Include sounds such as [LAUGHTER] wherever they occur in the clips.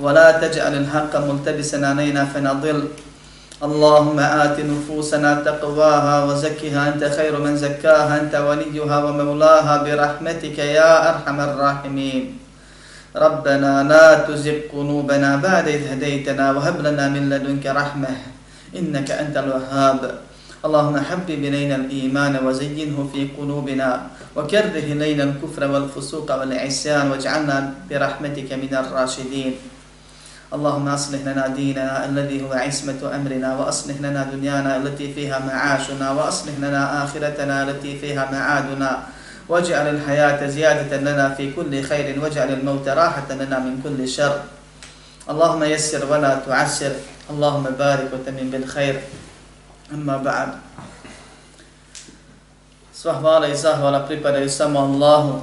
ولا تجعل الحق ملتبسا علينا فنضل. اللهم آت نفوسنا تقواها وزكها أنت خير من زكاها أنت وليها ومولاها برحمتك يا أرحم الراحمين. ربنا لا تزغ قلوبنا بعد إذ هديتنا وهب لنا من لدنك رحمة إنك أنت الوهاب. اللهم حبب إلينا الإيمان وزينه في قلوبنا وكره إلينا الكفر والفسوق والعصيان واجعلنا برحمتك من الراشدين. اللهم أصلح لنا ديننا الذي هو عصمة أمرنا وأصلح لنا دنيانا التي فيها معاشنا وأصلح لنا آخرتنا التي فيها معادنا. واجعل الحياة زيادة لنا في كل خير واجعل الموت راحة لنا من كل شر. اللهم يسر ولا تعسر اللهم بارك وتمن بالخير. أما بعد. Hvala i zahvala pripadaju samo Allahu,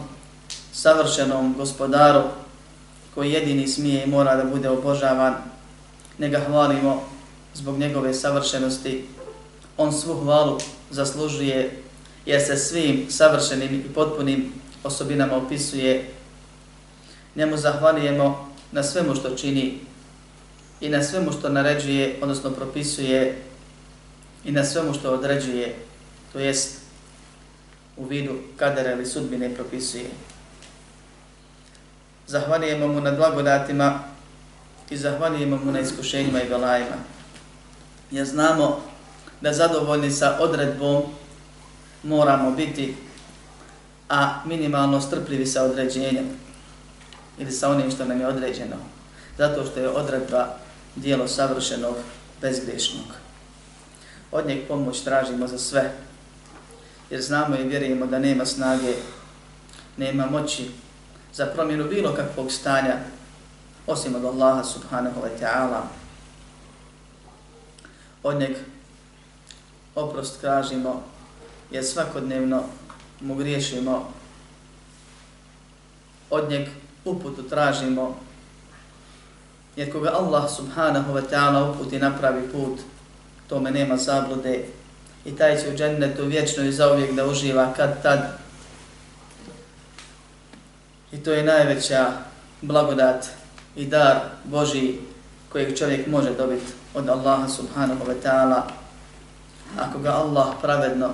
savršenom gospodaru, koji jedini smije i mora da bude obožavan, ne ga hvalimo zbog njegove savršenosti. On svu hvalu zaslužuje jer se svim savršenim i potpunim osobinama opisuje. Njemu zahvalijemo na svemu što čini i na svemu što naređuje, odnosno propisuje i na svemu što određuje, to jest u vidu kadera ili sudbine propisuje. Zahvalijemo mu na blagodatima i zahvalijemo mu na iskušenjima i belajima. Jer znamo da zadovoljni sa odredbom moramo biti, a minimalno strpljivi sa određenjem ili sa onim što nam je određeno. Zato što je odredba dijelo savršenog, bezgrešnog. Od njeg pomoć tražimo za sve, jer znamo i vjerujemo da nema snage, nema moći za promjenu bilo kakvog stanja osim od Allaha subhanahu wa ta'ala. Od njeg oprost tražimo jer svakodnevno mu griješimo. Od njeg uputu tražimo jer koga Allah subhanahu wa ta'ala uputi napravi put, tome nema zablude i taj će u džennetu vječno i zauvijek da uživa kad tad I to je najveća blagodat i dar Boži kojeg čovjek može dobiti od Allaha subhanahu wa ta'ala. Ako ga Allah pravedno,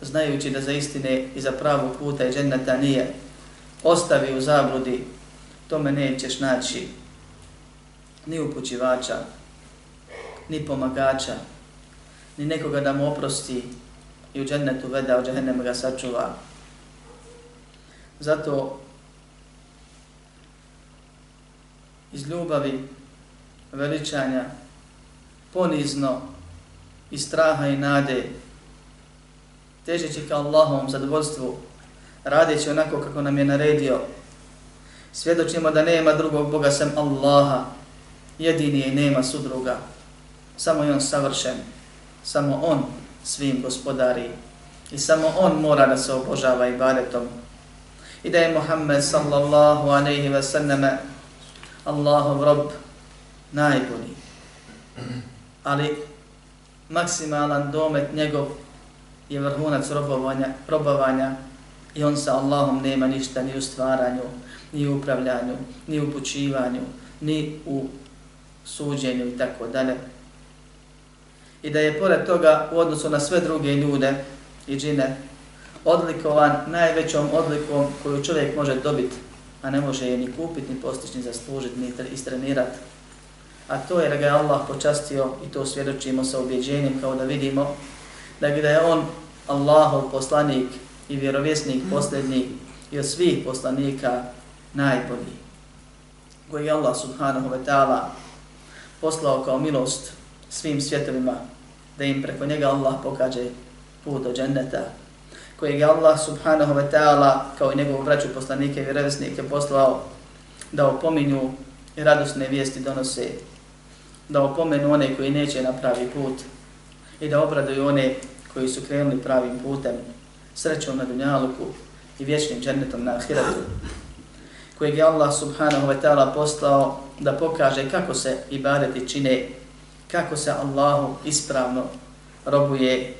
znajući da za istine i za pravu puta i dženneta nije, ostavi u zabludi, tome nećeš naći ni upućivača, ni pomagača, ni nekoga da mu oprosti i u džennetu veda, u džennem ga sačuva. Zato iz ljubavi, veličanja, ponizno, iz straha i nade, težeći ka Allahovom zadovoljstvu, radeći onako kako nam je naredio, svjedočimo da nema drugog Boga sem Allaha, jedini je i nema sudruga, samo je on savršen, samo on svim gospodari i samo on mora da se obožava ibadetom. I da je Muhammed sallallahu alaihi ve selleme Allahov rob najbolji. Ali maksimalan domet njegov je vrhunac robovanja, robovanja i on sa Allahom nema ništa ni u stvaranju, ni u upravljanju, ni u upućivanju, ni u suđenju i tako dalje. I da je pored toga u odnosu na sve druge ljude i džine odlikovan najvećom odlikom koju čovjek može dobiti a ne može je ni kupiti, ni postići, ni zaslužiti, ni istrenirati. A to je da ga je Allah počastio i to svjedočimo sa objeđenjem kao da vidimo da ga je on Allahov poslanik i vjerovjesnik posljednji i od svih poslanika najbolji koji je Allah subhanahu wa ta'ala poslao kao milost svim svjetovima da im preko njega Allah pokaže put do dženneta kojeg je Allah subhanahu wa ta'ala kao i njegovu braću poslanike i vjerovesnike poslao da opominju i radosne vijesti donose, da opomenu one koji neće na pravi put i da obraduju one koji su krenuli pravim putem, srećom na dunjaluku i vječnim džennetom na ahiratu, kojeg je Allah subhanahu wa ta'ala poslao da pokaže kako se ibadeti čine, kako se Allahu ispravno robuje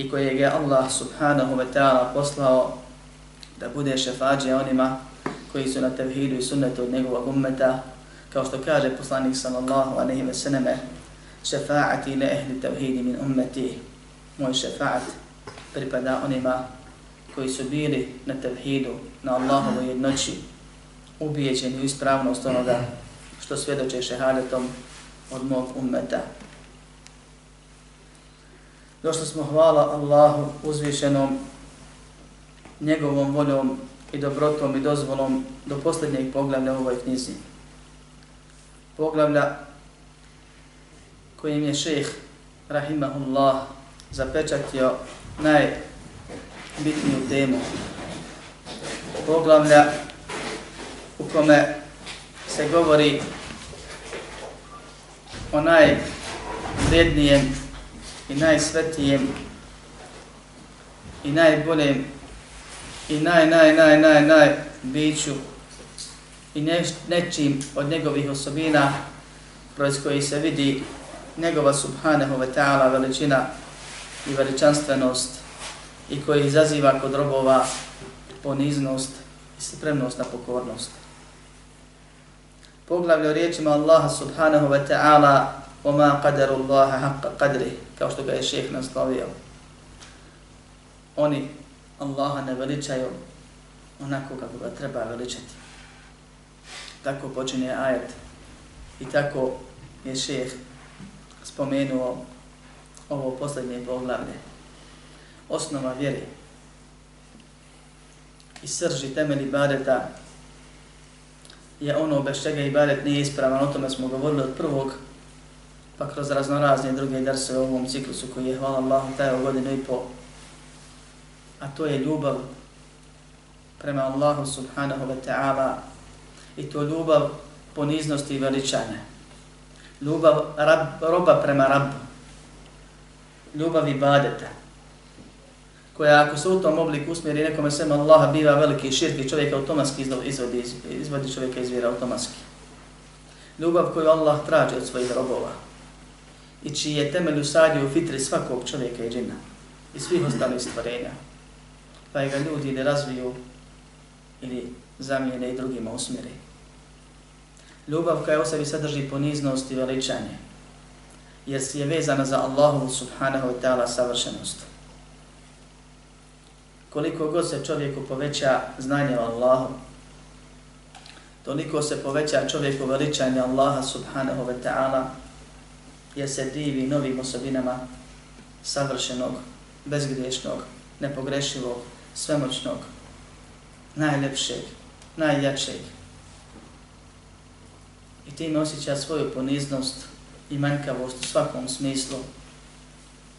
i kojeg je Allah subhanahu wa ta'ala poslao da bude šefađe onima koji su na tevhidu i sunnetu od njegovog ummeta, kao što kaže poslanik sallallahu aleyhi ve sallame, šefaati ne ehli tevhidi min ummeti, moj šefaat pripada onima koji su bili na tevhidu, na Allahovu jednoći, ubijeđeni u ispravnost onoga što svjedoče šehadetom od mog ummeta. Došli smo hvala Allahu uzvišenom njegovom voljom i dobrotom i dozvolom do posljednjeg poglavlja u ovoj knjizi. Poglavlja kojim je šejh Rahimahullah zapečatio najbitniju temu. Poglavlja u kome se govori o najvrednijem i najsvetijem i najboljem i naj, naj, naj, naj, naj biću i neš, nečim od njegovih osobina kroz koji se vidi njegova subhanahu wa ta'ala veličina i veličanstvenost i koji izaziva kod robova poniznost i spremnost na pokornost. Poglavlje o riječima Allaha subhanahu wa ta'ala وَمَا قَدَرُ اللَّهَ حَقَّ قَدْرِ kao što ga je šeheh naslovio. Oni Allaha ne veličaju onako kako ga treba veličati. Tako počinje ajet i tako je šeheh spomenuo ovo posljednje poglavlje. Osnova vjeri i srži temeli ibadeta je ono bez čega ibadet nije ispravan, o tome smo govorili od prvog, pa kroz raznorazne druge drse u ovom ciklusu koji je, hvala Allahu, tajao godinu i po. A to je ljubav prema Allahu subhanahu wa ta'ala i to ljubav poniznosti i veličanja. Ljubav rab, roba prema rabu. Ljubav ibadeta koja ako se u tom obliku usmjeri nekome svema Allaha biva veliki širk i čovjeka automatski izvodi, izvodi čovjeka iz vjera automatski. Ljubav koju Allah traži od svojih robova i čiji je temelj usadio u fitri svakog čovjeka i džina i svih ostalih stvorenja. Pa ga ljudi ne razviju ili zamijene i drugima usmjeri. Ljubav koja u sebi sadrži poniznost i veličanje jer je vezana za Allahu subhanahu wa ta'ala savršenost koliko god se čovjeku poveća znanje o Allahu, toliko se poveća čovjeku veličanje Allaha subhanahu wa ta'ala, jer se divi novim osobinama savršenog, bezgriješnog, nepogrešivog, svemoćnog, najlepšeg, najjačeg. I time osjeća svoju poniznost i manjkavost u svakom smislu.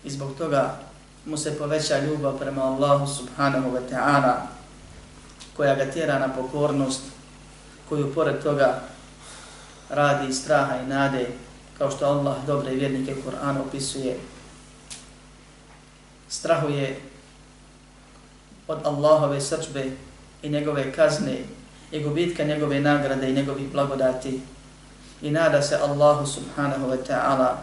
I zbog toga mu se poveća ljubav prema Allahu subhanahu wa ta'ala koja ga tjera na pokornost koju pored toga radi iz straha i nade kao što Allah dobre vjernike Kur'an opisuje strahuje od Allahove srčbe i njegove kazne i gubitka njegove nagrade i njegovih blagodati. I nada se Allahu subhanahu wa ta'ala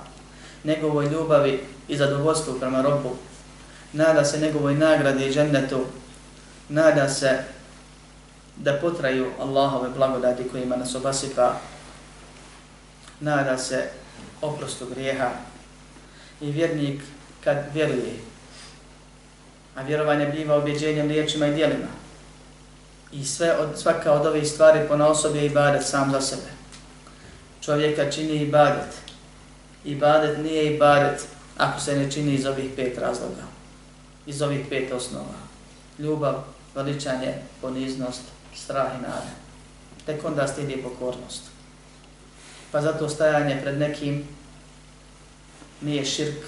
njegovoj ljubavi i zadovoljstvu prema robu. Nada se njegovoj nagradi i džennetu, nada se da potraju Allahove blagodati kojima nas obasipa, nada se oprostu grijeha i vjernik kad vjeruje, a vjerovanje biva objeđenjem riječima i dijelima, i sve od, svaka od ovih stvari po osobi je ibadet sam za sebe. Čovjeka čini ibadet. Ibadet nije ibadet ako se ne čini iz ovih pet razloga iz ovih pet osnova. Ljubav, veličanje, poniznost, strah i nada. Tek onda slijedi pokornost. Pa zato stajanje pred nekim nije širk,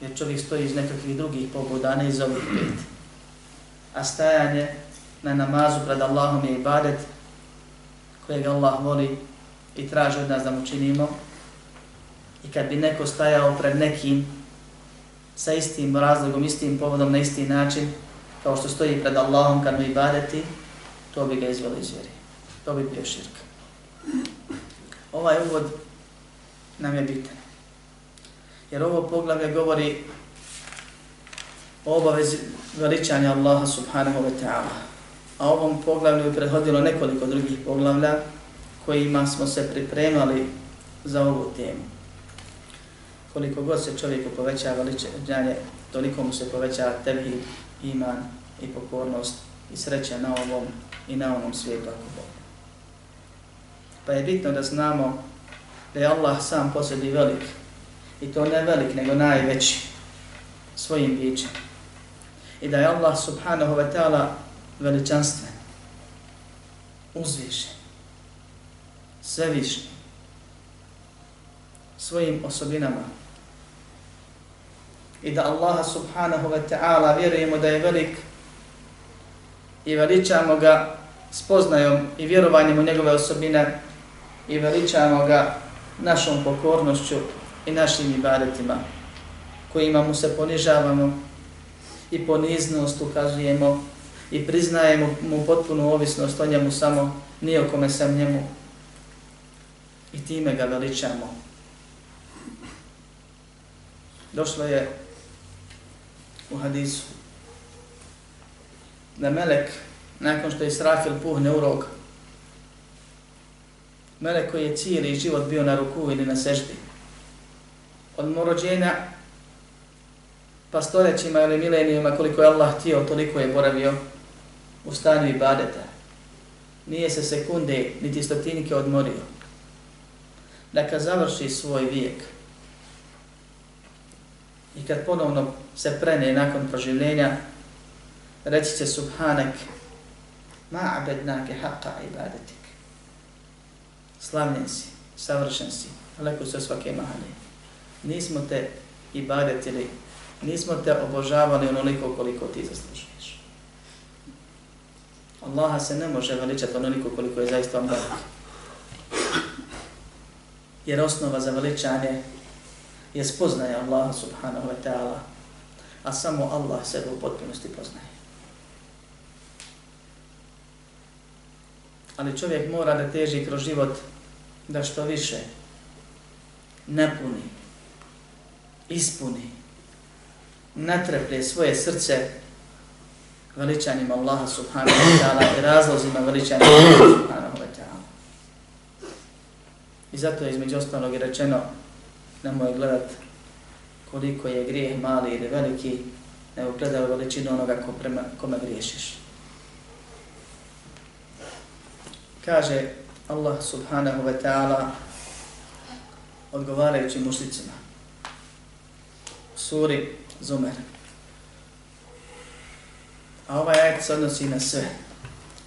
jer čovjek stoji iz nekakvih drugih pobuda, ne iz ovih pet. A stajanje na namazu pred Allahom je ibadet kojeg Allah voli i traži od nas da mu činimo. I kad bi neko stajao pred nekim sa istim razlogom, istim povodom, na isti način, kao što stoji pred Allahom kad mu ibadeti, to bi ga izveli iz vjeri. To bi bio širk. Ovaj uvod nam je bitan. Jer ovo poglavlje govori o obavezi veličanja Allaha subhanahu wa ta'ala. A ovom poglavlju je prethodilo nekoliko drugih poglavlja kojima smo se pripremali za ovu temu. Koliko god se čovjeku poveća veličanje, toliko mu se poveća tevhid, iman i pokornost i sreća na ovom i na onom svijetu ako Bog. Pa je bitno da znamo da je Allah sam posebi velik i to ne velik nego najveći svojim bićem. I da je Allah subhanahu wa ta'ala veličanstven, uzvišen, svevišnji, svojim osobinama. I da Allah subhanahu wa ta'ala vjerujemo da je velik i veličamo ga spoznajom i vjerovanjem u njegove osobine i veličamo ga našom pokornošću i našim ibadetima kojima mu se ponižavamo i poniznost ukazujemo i priznajemo mu potpunu ovisnost o njemu samo, kome sam njemu i time ga veličamo. Došlo je u hadisu da melek, nakon što je Israfil puhne u rog, melek koji je cijeli život bio na ruku ili na sežbi, od morođenja pa stoljećima ili milenijima koliko je Allah htio, toliko je boravio u stanju ibadeta. Nije se sekunde niti stotinike odmorio. Da kad završi svoj vijek i kad ponovno se prene nakon proživljenja, reći će subhanak ma abednake haqqa ibadetik. Slavljen si, savršen si, daleko se svake mahane. Nismo te ibadetili, nismo te obožavali onoliko koliko ti zaslužuješ. Allaha se ne može veličati onoliko koliko je zaista on velik. Jer osnova za veličanje je spoznaje Allaha subhanahu wa ta'ala, a samo Allah sebe u potpunosti poznaje. Ali čovjek mora da teži kroz život da što više napuni, ispuni, natreplje svoje srce veličanima Allaha subhanahu wa ta'ala i razlozima veličanima Allaha subhanahu wa ta'ala. I zato je između ostalog i rečeno nemoj gledat koliko je grijeh mali ili veliki, nego gledaj veličinu onoga ko prema, kome griješiš. Kaže Allah subhanahu wa ta'ala odgovarajući mušlicima. Suri Zumer. A ovaj ajet se odnosi na sve.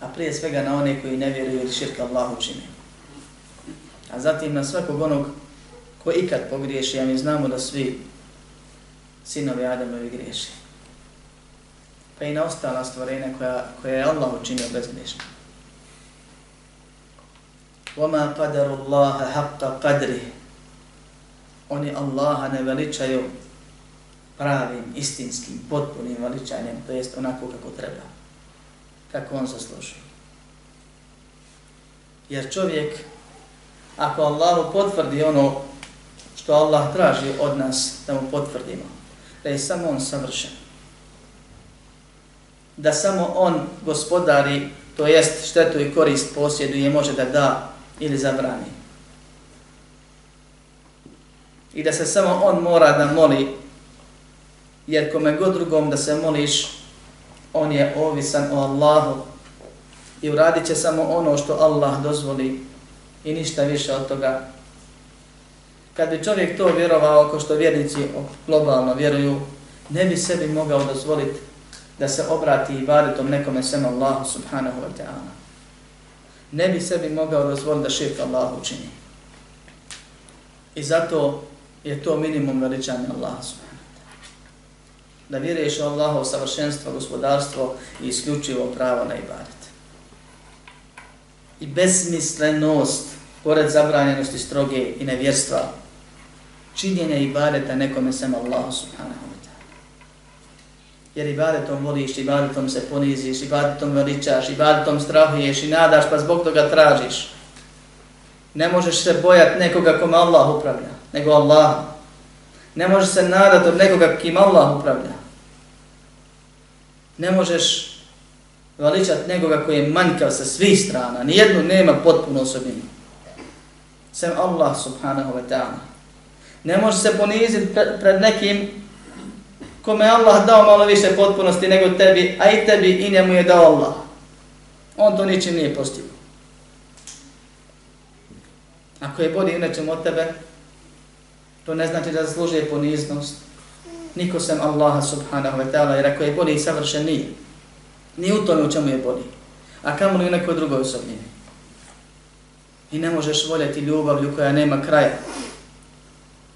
A prije svega na one koji ne vjeruju ili širka Allahu čini. A zatim na svakog onog ko ikad pogriješi, a mi znamo da svi sinovi Adamovi griješi. Pa i na ostala stvorenja koja, koja je Allah učinio bezgriješno. وَمَا قَدَرُ اللَّهَ حَقَّ قَدْرِ Oni Allaha ne veličaju pravim, istinskim, potpunim veličanjem, to jest onako kako treba, kako on zaslužuje. Jer čovjek, ako Allahu potvrdi ono što Allah traži od nas da mu potvrdimo, da je samo on savršen, da samo on gospodari, to jest štetu i korist posjeduje, može da da ili zabrani. I da se samo on mora da moli jer kome god drugom da se moliš, on je ovisan o Allahu i uradit će samo ono što Allah dozvoli i ništa više od toga. Kad bi čovjek to vjerovao, ako što vjernici globalno vjeruju, ne bi sebi mogao dozvoliti da se obrati i baritom nekome sem Allahu subhanahu wa ta'ala. Ne bi sebi mogao dozvoliti da širka Allahu učini. I zato je to minimum veličanja Allaha subhanahu da vjeruješ u Allahovo savršenstvo, gospodarstvo i isključivo pravo na ibadet. I besmislenost pored zabranjenosti stroge i nevjerstva, činjenja ibadeta nekome sem Allahu subhanahu. Jer ibadetom voliš, ibadetom se poniziš, ibadetom veličaš, ibadetom strahuješ i nadaš pa zbog toga tražiš. Ne možeš se bojati nekoga kome Allah upravlja, nego Allah. Ne možeš se nadati od nekoga kim Allah upravlja. Ne možeš veličati nekoga koji je manjkav sa svih strana. Nijednu nema potpuno osobinu. Sem Allah subhanahu wa ta'ala. Ne može se poniziti pred nekim kome Allah dao malo više potpunosti nego tebi, a i tebi i njemu je dao Allah. On to ničim nije postigao. Ako je bolji inače od tebe, to ne znači da zaslužuje poniznost. Niko sem Allaha subhanahu wa ta'ala, jer ako je bolji i savršen nije. Nije u tome u čemu je bolji. A kamo li u nekoj drugoj osobnini. I ne možeš voljeti ljubavlju koja nema kraja.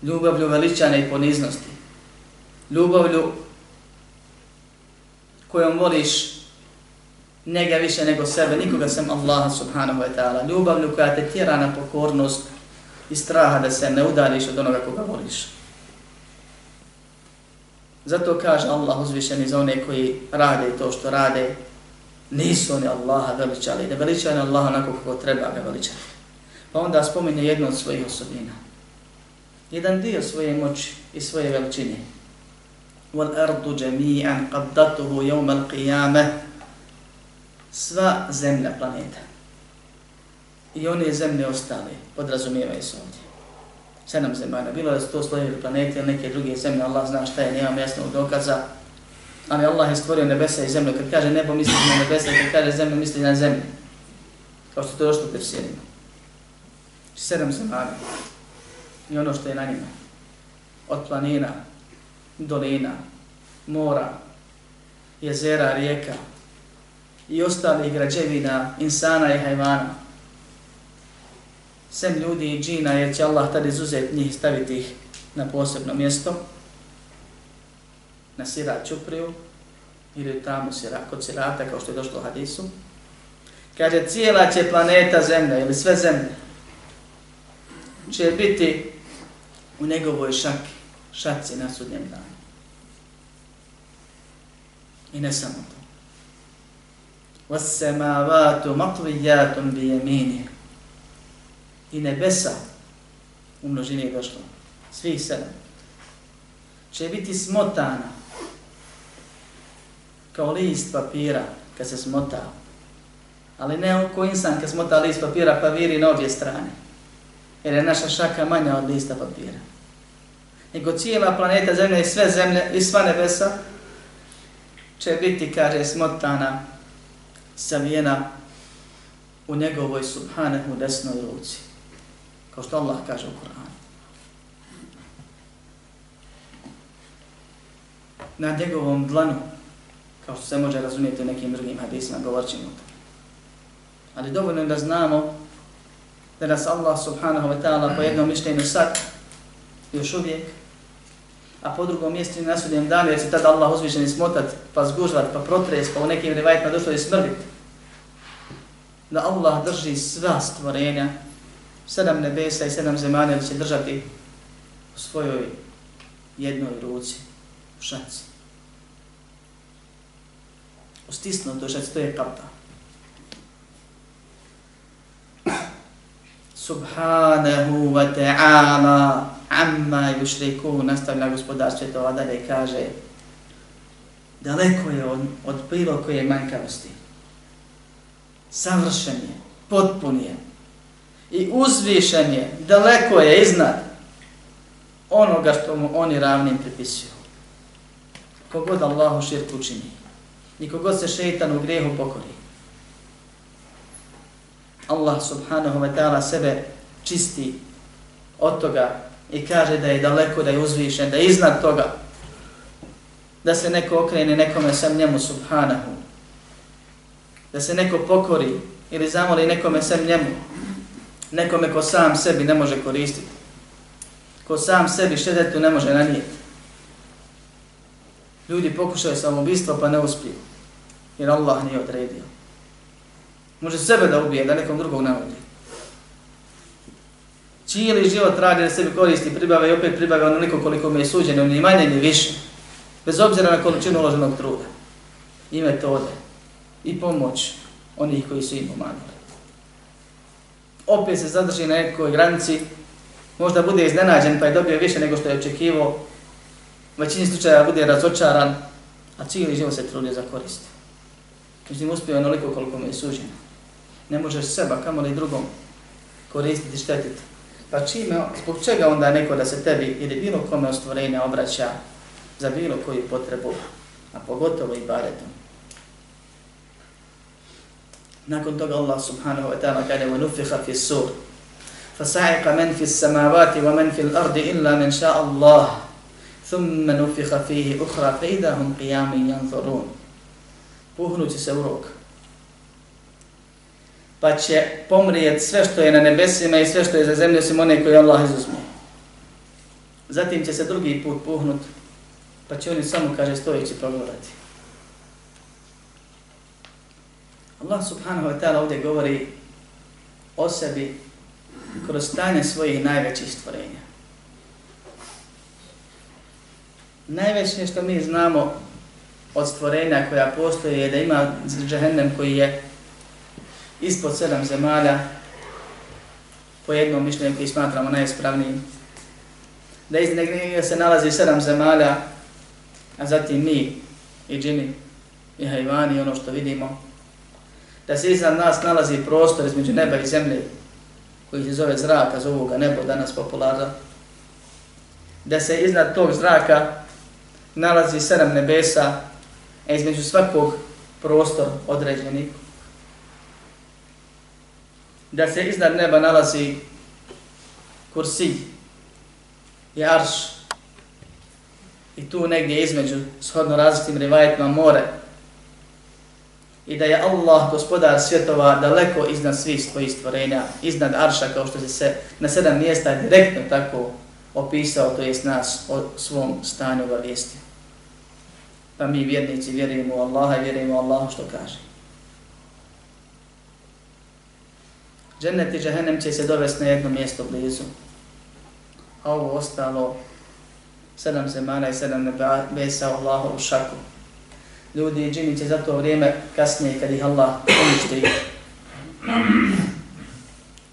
Ljubavlju veličane i poniznosti. Ljubavlju kojom voliš njega više nego sebe, nikoga sem Allaha subhanahu wa ta'ala. Ljubavlju koja te tjera na pokornost i straha da se ne udališ od onoga koga voliš. Zato kaže Allah uzvišeni za one koji rade to što rade, nisu oni Allaha veličali, da veličali Allaha onako kako treba ga veličati. Pa onda spominje jednu od svojih osobina. Jedan dio svoje moći i svoje veličine. والارض جميعا jami'an qaddatuhu yawm al-qiyamah. Sva zemlja planeta. I one zemlje ostale, podrazumijevaju se ovdje sedam zemalja. Bilo da su to slojevi planete ili neke druge zemlje, Allah zna šta je, nemam jasnog dokaza. Ali Allah je stvorio nebesa i zemlju. Kad kaže nebo misli na nebesa, kad kaže zemlju misli na zemlju. Kao što to došlo u Persijinima. Sedam zemalja. I ono što je na njima. Od planina, dolina, mora, jezera, rijeka i ostalih građevina, insana i hajvana sem ljudi i džina, jer će Allah tada izuzeti njih, staviti ih na posebno mjesto, na sirat čupriju, ili tamo sirat, kod sirata, kao što je došlo u hadisu. Kaže, cijela će planeta zemlja, ili sve zemlje, će biti u njegovoj šaki, šaci na sudnjem danu. I ne samo to. وَالسَّمَاوَاتُ مَطْوِيَّاتٌ بِيَمِينِهِ i nebesa u množini je došlo, svih sedam, će biti smotana kao list papira kad se smota. Ali ne ko insan kad smota list papira pa viri na obje strane. Jer je naša šaka manja od lista papira. Nego cijela planeta Zemlja i sve zemlje i sva nebesa će biti, kaže, smotana savijena u njegovoj subhanahu desnoj ruci kao što Allah kaže u Kur'anu. Na njegovom dlanu, kao što se može razumijeti u nekim drugim hadisima, govorit ćemo to. Ali dovoljno je da znamo da nas Allah subhanahu wa ta'ala po jednom mišljenju sad, još uvijek, a po drugom mjestu na sudnjem danu, jer će tada Allah uzvišeni smotat, pa zgužvat, pa protres, pa u nekim rivajtima došlo i smrvit. Da Allah drži sva stvorenja sedam nebesa i sedam zemalja će držati u svojoj jednoj ruci, u šaci. U stisnutoj šaci, to je kapta. Subhanahu wa ta'ala amma yushriku nastavlja gospodar svjetova dalje kaže daleko je od, od bilo koje manjkavosti. Savršen je, potpun je, i uzvišen je, daleko je iznad onoga što mu oni ravnim pripisuju. Kogod Allahu širk učini i kogod se šeitan u grehu pokori. Allah subhanahu wa ta'ala sebe čisti od toga i kaže da je daleko, da je uzvišen, da je iznad toga. Da se neko okrene nekome sam njemu subhanahu. Da se neko pokori ili zamoli nekome sam njemu nekome ko sam sebi ne može koristiti. Ko sam sebi štetetu ne može nanijeti. Ljudi pokušaju samoubistvo pa ne uspiju. Jer Allah nije odredio. Može sebe da ubije, da nekom drugog ne ubije. Cijeli život radi da sebi koristi, pribave i opet pribave onoliko koliko mi je suđeno, ni manje ni više. Bez obzira na količinu uloženog truda. I metode. I pomoć onih koji su im pomagali. Opet se zadrži na nekoj granici, možda bude iznenađen pa je dobio više nego što je očekivao, u većini slučaja bude razočaran, a cijeli život se trudio za korist. Međutim, uspio onoliko koliko mu je suđeno. Ne možeš seba, kamo li drugom, koristiti, štetiti. Pa čime, zbog čega onda neko da se tebi ili bilo kome ostvorenja obraća za bilo koju potrebu, a pogotovo i baretom. Nakon toga Allah subhanahu wa ta'ala kaže وَنُفِخَ فِي السُّورِ فَسَعِقَ مَنْ فِي السَّمَاوَاتِ وَمَنْ فِي الْأَرْضِ إِلَّا مَنْ شَاءَ اللَّهِ ثُمَّ نُفِخَ فِيهِ أُخْرَى فَإِذَا هُمْ قِيَامٍ يَنْظُرُونَ Puhnući se u rok. Pa će pomrijet sve što je na nebesima i sve što je za zemlju, osim one koje Allah izuzme. Zatim će se drugi put puhnut, pa će oni samo, kaže, stojeći progledati. Allah subhanahu wa ta'ala ovdje govori o sebi kroz stanje svojih najvećih stvorenja. Najveće što mi znamo od stvorenja koja postoje je da ima džahennem koji je ispod sedam zemalja po jednom mišljenju koji smatramo najispravnijim. Da iz njega se nalazi sedam zemalja, a zatim mi i džini i hajvani, ono što vidimo. Da se iznad nas nalazi prostor između neba i zemlje, koji se zove zraka, zovu ga nebo, danas popularno. Da se iznad tog zraka nalazi sedam nebesa, a između svakog prostor određeni. Da se iznad neba nalazi kursi i arš i tu negdje između shodno različitim rivajetima more i da je Allah gospodar svjetova daleko iznad svih svojih stvorenja, iznad arša kao što se na sedam mjesta direktno tako opisao, to jest nas o svom stanju obavijestio. Pa mi vjernici vjerujemo u Allaha i vjerujemo u Allahu što kaže. Džennet i džehennem će se dovesti na jedno mjesto blizu. A ovo ostalo, sedam zemana i sedam nebesa u Allahu u šaku. Ljudi i džini će za to vrijeme kasnije kad ih Allah uništi.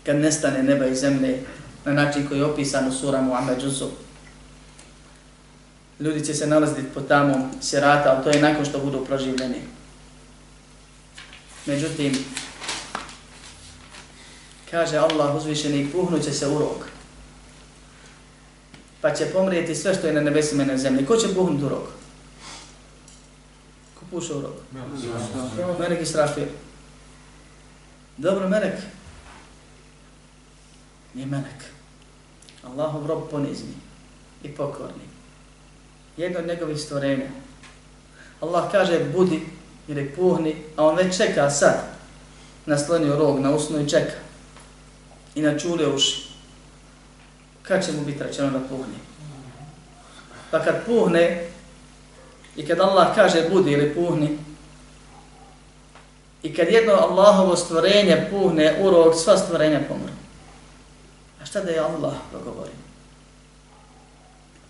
Kad nestane neba i zemlje na način koji je opisan u sura Muhammed ljudi će se nalaziti po tamom sirata, ali to je nakon što budu proživljeni. Međutim, kaže Allah uzvišeni, puhnuće se u rok. Pa će pomrijeti sve što je na nebesima i na zemlji. Ko će puhnuti u rok? Ko puša u rok? Melek i. Dobro, Melek. Nije Melek. Allahov rob ponizni i pokorni jedno od njegovih stvorenja. Allah kaže budi ili puhni, a on već čeka sad. Naslonio rog na usnu i čeka. I na čule uši. Kad će mu biti rečeno da puhne? Pa kad puhne, i kad Allah kaže budi ili puhni, i kad jedno Allahovo stvorenje puhne u rog, sva stvorenja pomru. A šta da je Allah progovori?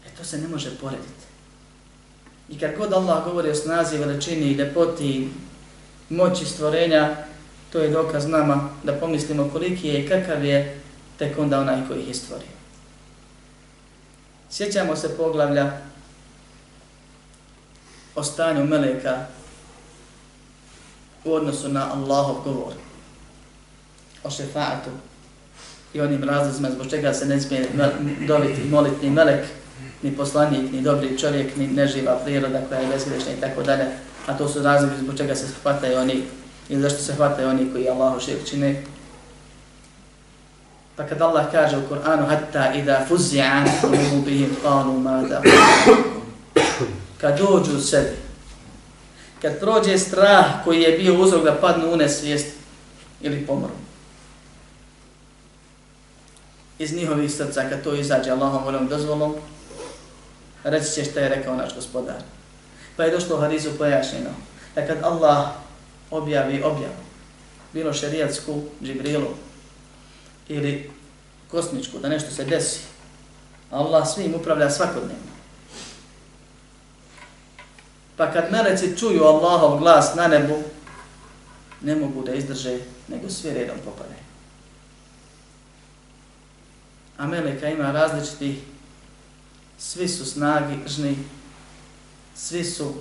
E to se ne može porediti. I kad god Allah govori o snazi, veličini i lepoti moći stvorenja, to je dokaz nama da pomislimo koliki je i kakav je tek onda onaj koji ih je stvorio. Sjećamo se poglavlja o stanju meleka u odnosu na Allahov govor o šefaatu i onim razlozima zbog čega se ne smije dobiti molitni melek ni poslanik, ni dobri čovjek, ni neživa priroda koja je bezgrešna i tako dalje. A to su razlogi zbog čega se hvataju oni ili zašto se hvataju oni koji Allahu širk čine. Pa kad Allah kaže u Kur'anu hatta idha fuzzi'an qulubihim qalu ma da kad dođu u sebi kad prođe strah koji je bio uzrok da padnu u nesvijest ili pomru iz njihovih srca kad to izađe Allahom voljom dozvolom reći će šta je rekao naš gospodar. Pa je došlo u hadisu pojašnjeno da kad Allah objavi objavu, bilo šerijatsku, džibrilu, ili kosmičku, da nešto se desi. Allah svim upravlja svakodnevno. Pa kad meleci čuju Allahov glas na nebu, ne mogu da izdrže, nego sve redom popade. A meleka ima različiti, svi su snagi, žni, svi su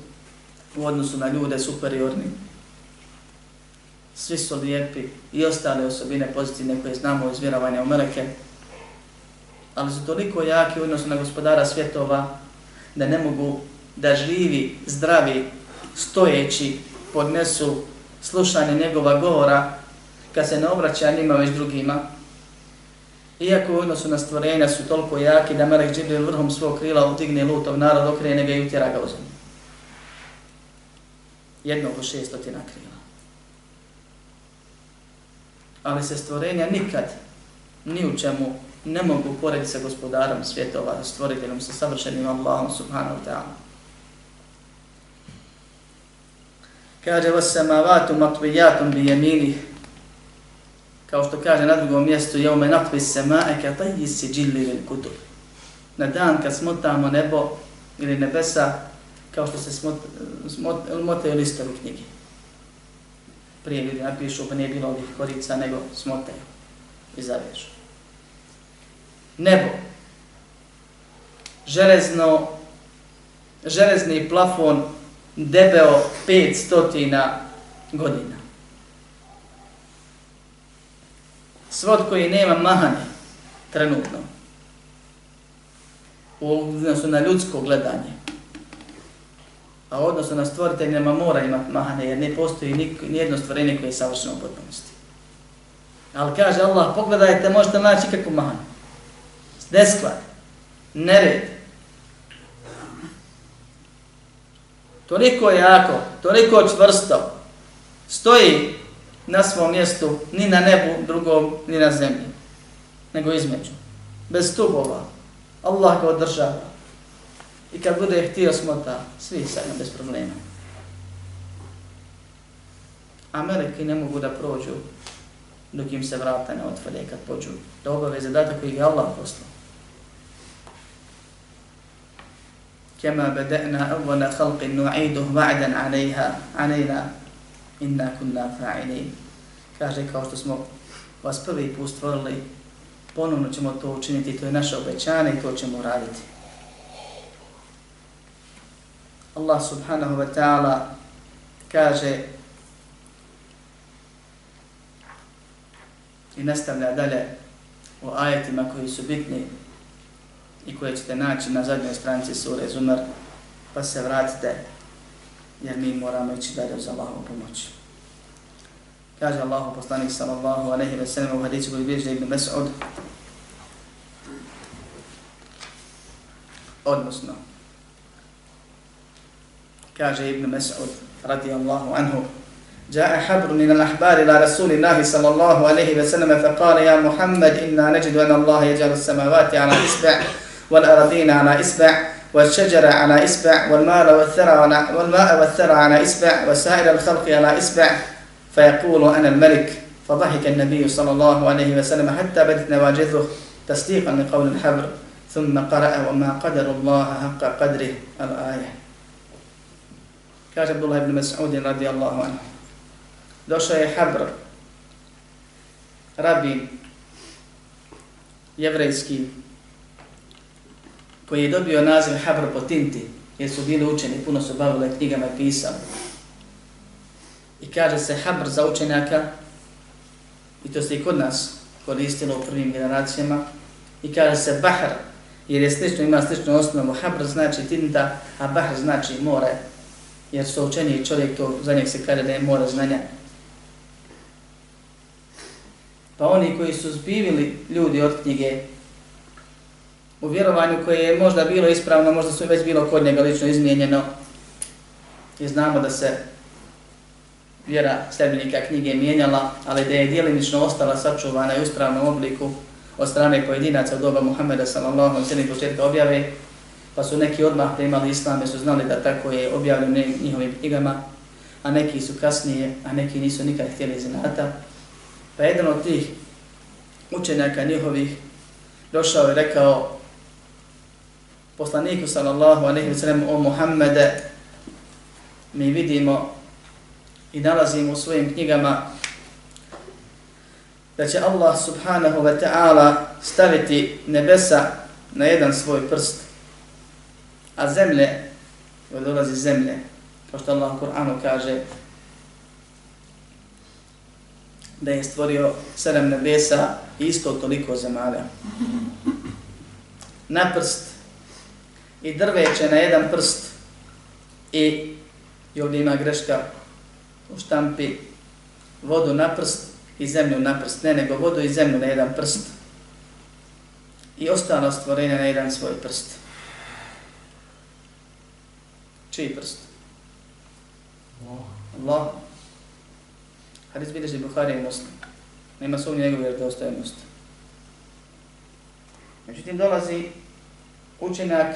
u odnosu na ljude superiorni, svi su lijepi i ostale osobine pozitivne koje znamo iz vjerovanja u meleke, ali su toliko jaki u odnosu na gospodara svjetova da ne mogu da živi, zdravi, stojeći podnesu slušanje njegova govora kad se ne obraća njima već drugima. Iako u odnosu na stvorenja su toliko jaki da Melek Džibril vrhom svog krila utigne lutov narod, okrene ga i utjera ga u zemlju. Jednog u šestotina krila. Ali se stvorenja nikad ni u čemu ne mogu porediti sa gospodarom svjetova, stvoriteljom, sa savršenim Allahom subhanahu wa ta'ala. Kaže, vas samavatu matvijatum bi jeminih, kao što kaže na drugom mjestu, je ume natvi samae ka tajji si džilli kutub. Na dan kad smotamo nebo ili nebesa, kao što se smot, smot, motaju listovi knjige. Prije ljudi napišu, pa nije bilo ovih korica, nego smotaju i zavežu. Nebo. Železno, železni plafon debeo 500 godina. Svod koji nema mahane trenutno u odnosu na ljudsko gledanje, a odnosno na stvoritelj nema mora imati mahane, jer ne postoji nijedno stvorenje koje je savršeno u potpunosti. Ali kaže Allah, pogledajte, možete naći ikakvu mahanu. Nesklad, nered, toliko jako, toliko čvrsto, stoji na svom mjestu, ni na nebu drugom, ni na zemlji, nego između. Bez stubova. Allah ga održava. I kad bude htio smota, svi sajno bez problema. A meleki ne mogu da prođu dok im se vrata ne otvore kad pođu da obave zadatak koji je Allah poslao. Kema bede'na awwala halqin nu'iduh va'dan alejha, alejna, inna kunna fa'ilin. Kaže kao što smo vas prvi put stvorili, ponovno ćemo to učiniti, to je naše obećanje i to ćemo raditi. Allah subhanahu wa ta'ala kaže i nastavlja dalje u ajetima koji su bitni i koje ćete naći na zadnjoj stranici sure Zumar, pa se vratite, jer mi moramo ići dalje za Allahovu pomoć. Kaže Allahu poslanik sallallahu alejhi ve sellem u hadisu koji bilježi Ibn Mas'ud odnosno kaže Ibn Mas'ud radijallahu anhu جاء حبر من الأحبار إلى رسول الله صلى الله عليه وسلم فقال يا محمد إنا نجد أن الله يجعل السماوات على إصبع والأرضين على إسبع والشجر على إسبع والماء والثرى على والماء والثرى على إسبع وسائر الخلق على إسبع فيقول أنا الملك. فضحك النبي صلى الله عليه وسلم حتى بدت نواجذه تصديقا لقول الحبر ثم قرأ وما قدر الله حق قدره. الآية. Kaže Abdullah ibn Mas'ud radi Allahu anhu. Došao je Habr, rabin, jevrejski, koji je dobio naziv Habr po Tinti, jer su bili učeni, puno su bavili knjigama i pisali. I kaže se Habr za učenjaka, i to se i kod nas koristilo u prvim generacijama, i kaže se Bahar, jer je slično, ima sličnu osnovu, Habr znači Tinta, a Bahar znači more, jer su učeni čovjek, to za njeg se kaže da je mora znanja. Pa oni koji su zbivili ljudi od knjige, u vjerovanju koje je možda bilo ispravno, možda su već bilo kod njega lično izmijenjeno. I znamo da se vjera sljedbenika knjige mijenjala, ali da je dijelimično ostala sačuvana i u ispravnom obliku od strane pojedinaca u doba Muhammeda sallallahu alaihi sallam početka objave, pa su neki odmah primali islam su znali da tako je objavljeno njihovim knjigama, a neki su kasnije, a neki nisu nikad htjeli zinata. Pa jedan od tih učenjaka njihovih došao i rekao poslaniku sallallahu alaihi wa sallam o Muhammede mi vidimo i nalazimo u svojim knjigama da će Allah subhanahu wa ta'ala staviti nebesa na jedan svoj prst, a zemlje, kada dolazi zemlje, kao što Allah u Kur'anu kaže, da je stvorio sedam nebesa i isto toliko zemalja. Na prst i drveće na jedan prst i, i ovdje ima greška u štampi vodu na prst i zemlju na prst. Ne, nego vodu i zemlju na jedan prst i ostalo stvorenje na jedan svoj prst. Čiji prst? Allah. Hadis vidiš i Bukhari i Muslim. Nema sumnje njegove vjerodostojnost. Međutim, dolazi učenjak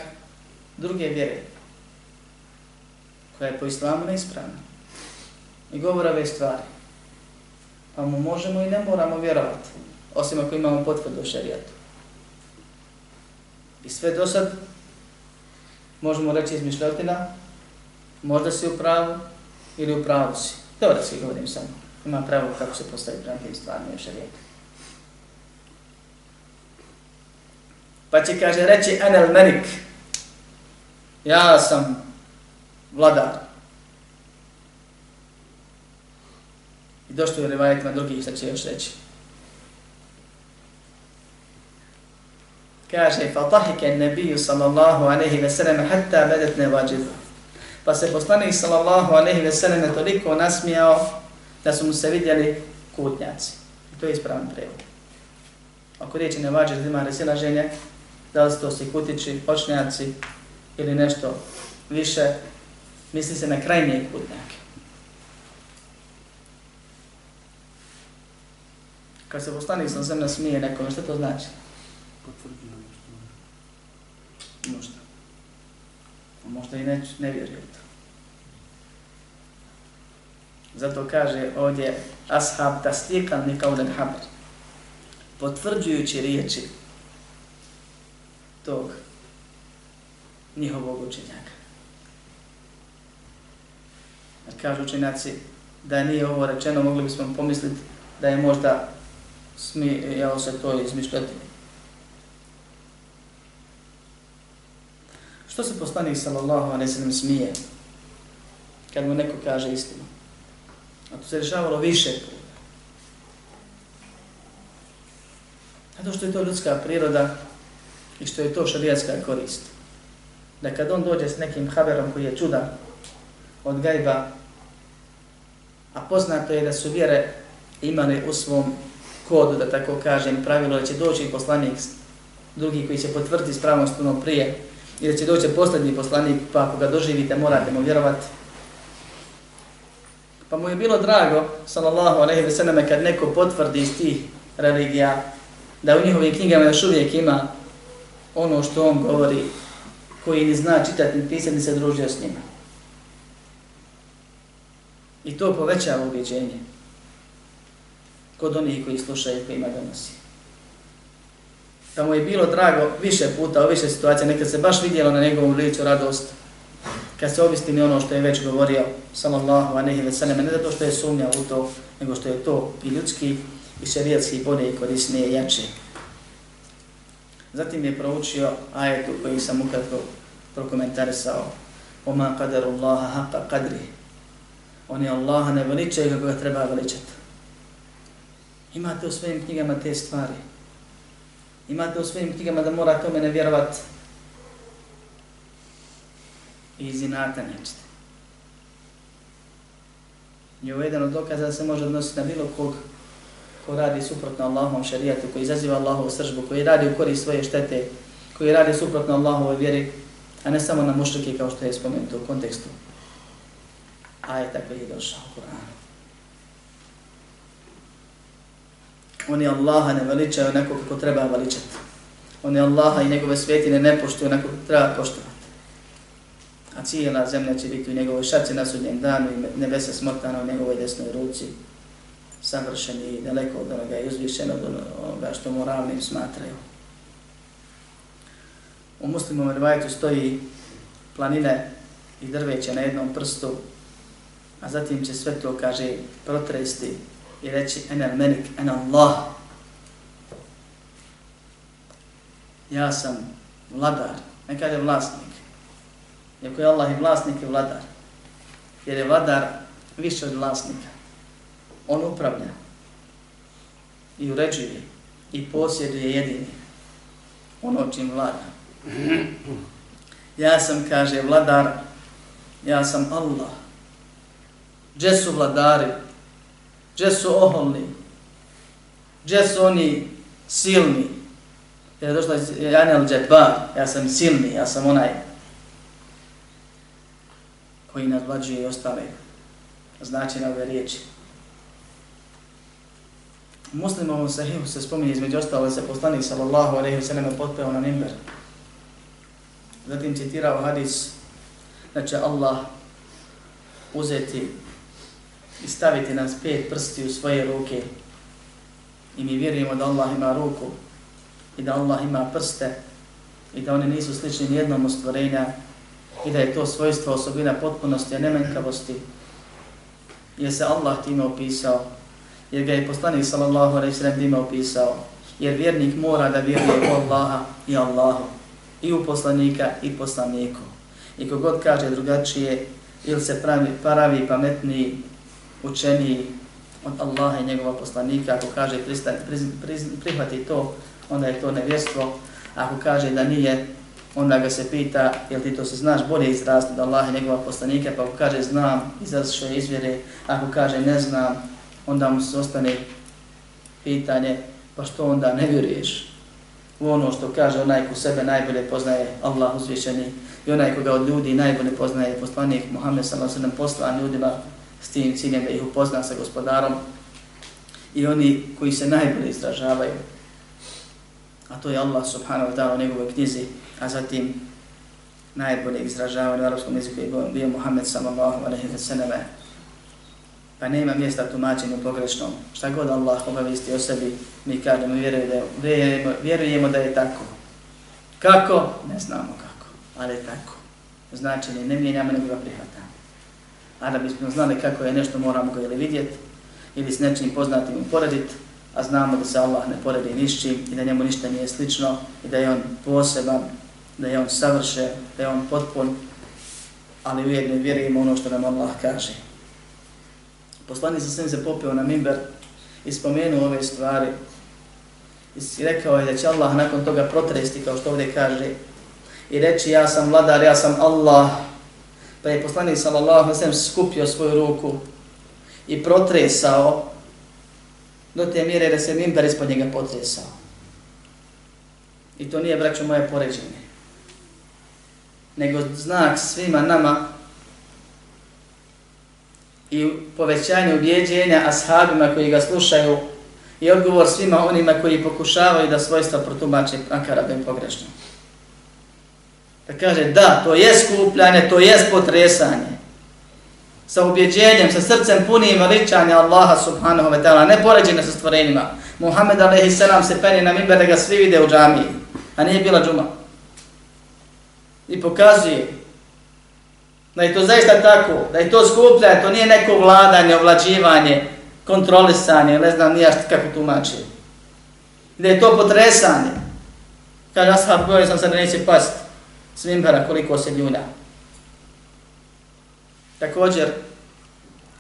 druge vjere, koja je po islamu neispravna. I govora ove stvari. Pa mu možemo i ne moramo vjerovati, osim ako imamo potvrdu u šarijatu. I sve do sad možemo reći izmišljotina, možda si u pravu ili u pravu si. Teoretski govorim samo. Ima pravo kako se postavi prema tim stvarima još rijeka. Pa će kaže reći Enel Merik, ja sam vladar. I došto je rivajetima drugih, sad će još reći. kaže fatahike nebiju sallallahu alaihi ve sellem hatta bedet nevađivu. Pa se poslanik sallallahu alaihi ve sellem toliko nasmijao da su mu se vidjeli kutnjaci. I to je ispravan prevod. Ako riječi nevađiv ima resilaženje, da li to si kutići, počnjaci ili nešto više, misli se na krajnije kutnjake. Kad se poslanik ve sellem smije nekome, što to znači? Potvrđuje. Možda. Pa možda i ne, ne vjeruje to. Zato kaže ovdje ashab tastikan ni kaulen haber. Potvrđujući riječi tog njihovog učenjaka. Jer kažu učenjaci da nije ovo rečeno, mogli bismo pomisliti da je možda smijelo se to izmišljati Što se poslanik sallallahu alejhi ve sellem smije kad mu neko kaže istinu? A to se dešavalo više puta. Zato što je to ljudska priroda i što je to šarijatska korist. Da kad on dođe s nekim haberom koji je čuda od gajba, a poznato je da su vjere imali u svom kodu, da tako kažem, pravilo da će doći poslanik drugi koji će potvrditi spravnost puno prije, i da će doći posljednji poslanik, pa ako ga doživite, morate mu vjerovati. Pa mu je bilo drago, sallallahu alaihi ve selleme, kad neko potvrdi iz tih religija, da u njihovim knjigama još uvijek ima ono što on govori, koji ni zna čitati, ni pisati, ni se družio s njima. I to povećava ubjeđenje kod onih koji slušaju i koji ima donosi da mu je bilo drago više puta, u više situacija, nekad se baš vidjelo na njegovom licu radost, kad se obistini ono što je već govorio, sallallahu anehi ve sallam, ne zato što je sumnjao u to, nego što je to i ljudski, i šerijatski bolje i korisnije i jače. Zatim je proučio ajetu koji sam ukratko prokomentarisao. Oma kadaru Allaha haqqa qadri. On je Allaha ne veličaju kako ga treba veličati. Imate u svojim knjigama te stvari imate u svojim knjigama da mora tome ne vjerovat i iz inata nećete. I ovo jedan od dokaza da se može odnositi na bilo kog ko radi suprotno Allahom šarijatu, koji izaziva Allahovu sržbu, koji radi u korist svoje štete, koji radi suprotno Allahovoj vjeri, a ne samo na mušrike kao što je spomenuto u kontekstu. A je tako je došao u Koranu. Oni Allaha ne veličaju onako kako treba veličati. Oni Allaha i njegove svetine ne poštuju onako kako treba poštovati. A cijela zemlja će biti u njegovoj šaci na sudnjem danu i nebesa smotana u njegovoj desnoj ruci. Savršeni i daleko od onoga i uzvišen od onoga što moralnim smatraju. U muslimom rivajetu stoji planine i drveće na jednom prstu, a zatim će sve to, kaže, protresti i reći enel menik, en Allah. Ja sam vladar, ne kaže vlasnik. Iako je Allah i vlasnik i vladar. Jer je vladar više od vlasnika. On upravlja i uređuje i posjeduje jedini ono čim vlada. Ja sam, kaže, vladar, ja sam Allah. Gdje su vladari? Gdje su oholni? Gdje su oni silni? Jer je došla Janel Džetbar, ja sam silni, ja sam onaj koji nadvlađuje i ostale znači na ove riječi. U muslimovom sahihu se spominje između ostalo se poslanik sallallahu alaihi wa sallam potpeo na nimber. Zatim citirao hadis da će Allah uzeti i staviti nas pet prsti u svoje ruke i mi vjerujemo da Allah ima ruku i da Allah ima prste i da oni nisu slični nijednom stvorenja i da je to svojstvo osobina potpunosti, a nemenkavosti. jer se Allah time opisao, jer ga je poslanik sallallahu alaihi sallam time opisao, jer vjernik mora da vjeruje u Allaha i Allahu, i u poslanika i poslaniku. I kogod kaže drugačije, ili se pravi, pravi pametniji, učeniji od Allaha i njegova poslanika, ako kaže pristan, priz, priz, prihvati to, onda je to nevjerstvo, ako kaže da nije, onda ga se pita, jel ti to se znaš bolje izrasti od Allaha i njegova poslanika, pa ako kaže znam, izašao je izvjere, ako kaže ne znam, onda mu se ostane pitanje, pa što onda ne vjeruješ? U ono što kaže onaj ko sebe najbolje poznaje Allah uzvišeni. I onaj koga od ljudi najbolje poznaje poslanik Muhammed sallallahu alejhi ve poslan ljudima s tim ciljem da ih upozna sa gospodarom i oni koji se najbolje izražavaju a to je Allah subhanahu wa ta'ala u njegovoj knjizi a zatim najbolje izražavanje u arabskom jeziku je bio Muhammed sallallahu alaihi wa sallam. Pa nema mjesta tumačenju pogrešnom. Šta god Allah obavisti o sebi, mi kažemo, vjerujemo, vjerujemo, vjerujemo da je tako. Kako? Ne znamo kako, ali je tako. Znači, ne mijenjamo nego ga prihvatamo. A da bismo znali kako je nešto, moramo ga ili vidjeti, ili s nečim poznatim uporediti, a znamo da se Allah ne poredi nišćim i da njemu ništa nije slično i da je on poseban da je on savršen, da je on potpun, ali ujedno vjerujemo ono što nam Allah kaže. Poslani sa svim se popio na mimber i spomenuo ove stvari i rekao je da će Allah nakon toga protresti, kao što ovdje kaže, i reći ja sam vladar, ja sam Allah, pa je poslanik sallallahu alejhi ve skupio svoju ruku i protresao do te mjere da se mimber ispod njega potresao. I to nije, braćo moje, poređenje nego znak svima nama i povećanje ubjeđenja ashabima koji ga slušaju i odgovor svima onima koji pokušavaju da svojstva protumače Ankarabem pogrešno. Da kaže da, to je skupljanje, to je potresanje. Sa ubjeđenjem, sa srcem punim veličanja Allaha subhanahu wa ta'ala, ne poređene sa stvorenjima. Muhammed a.s. se peni na mimber da ga svi vide u džamiji, a nije bila džuma i pokazuje da je to zaista tako, da je to skupljanje, to nije neko vladanje, ovlađivanje, kontrolisanje, ne znam nija kako tumači. Da je to potresanje. Kaže Ashab, govorio sam se da neće s mimbera koliko se ljuna. Također,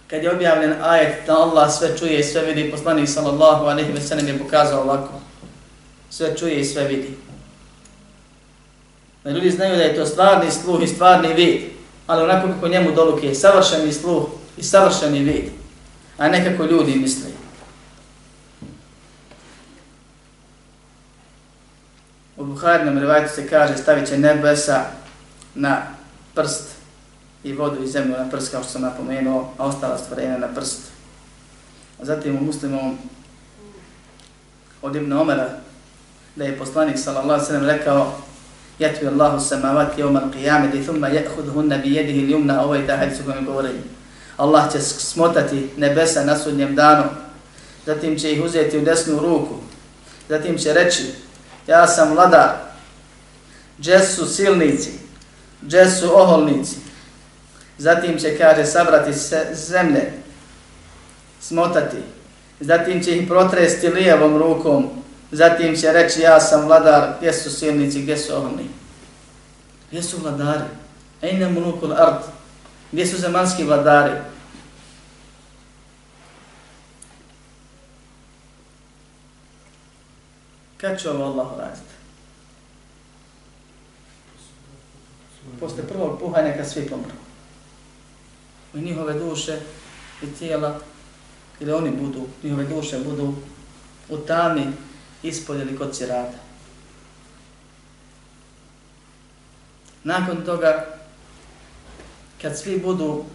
kad je objavljen ajet da Allah sve čuje i sve vidi, poslanik sallallahu alaihi ve sellem je pokazao ovako. Sve čuje i sve vidi. Da ljudi znaju da je to stvarni sluh i stvarni vid, ali onako kako njemu doluke je savršeni sluh i savršeni vid, a ne kako ljudi misle. U Buharinom rivajtu se kaže stavit će nebesa na prst i vodu i zemlju na prst, kao što sam napomenuo, a ostala stvorenja na prst. A zatim u muslimom od Ibn Omara, da je poslanik sallallahu sallam rekao Jatvi Allahu samawati yawm al-qiyamati thumma ya'khudhuhunna bi yadihi al-yumna aw ida hadithu kama govorili. Allah će smotati nebesa na sudnjem danu, zatim će ih uzeti u desnu ruku, zatim će reći, ja sam vladar, Gdje su silnici? Gdje su oholnici? Zatim će, kaže, sabrati se zemlje, smotati. Zatim će ih protresti lijevom rukom. Zatim će reći, ja sam vladar, gdje su silnici, gdje su oholni? Gdje su vladari? Ejne mulukul ard? Gdje su zemanski vladari? Kad će ovo Allah uraditi? Posle prvog puhanja kad svi pomru. I njihove duše i tijela, ili oni budu, njihove duše budu u tami ispod ili kod cirata. Nakon toga, kad svi budu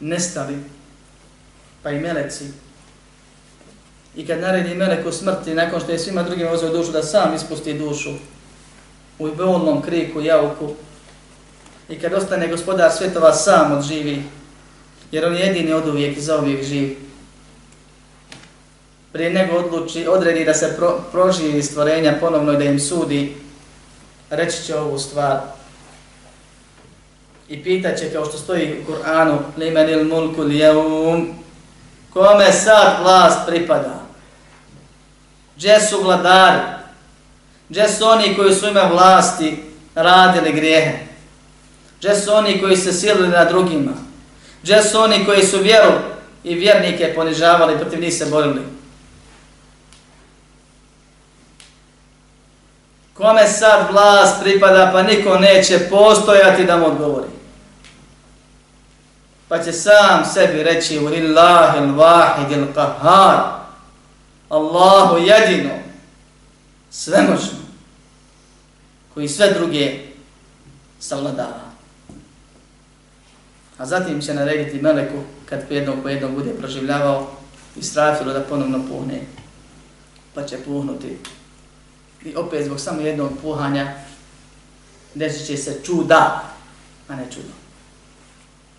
nestali, pa i meleci, i kad naredi meleku smrti, nakon što je svima drugim ozio dušu, da sam ispusti dušu u bolnom kriku, jauku, i kad ostane gospodar svetova sam od živi, jer on jedini od uvijek i za uvijek živ. prije nego odluči, odredi da se pro, proživi stvorenja ponovno i da im sudi, reći će ovu stvar. I pitaće kao što stoji u Kur'anu, limenil mulku lijevum, kome sad vlast pripada? Gdje su vladari? Gdje su oni koji su ime vlasti radili grijehe? Gdje su oni koji se silili na drugima? Gdje su oni koji su vjeru i vjernike ponižavali, protiv njih se borili? Kome sad vlast pripada, pa niko neće postojati da mu odgovori. Pa će sam sebi reći Ulillahi l-vahid il-qahar. Allahu jedino, svemoćno, koji sve druge savladava. A zatim će narediti meleku kad po jednog po jednog bude proživljavao i strafilo da ponovno puhne. Pa će puhnuti I opet zbog samo jednog puhanja desit će se čuda, a ne čudo.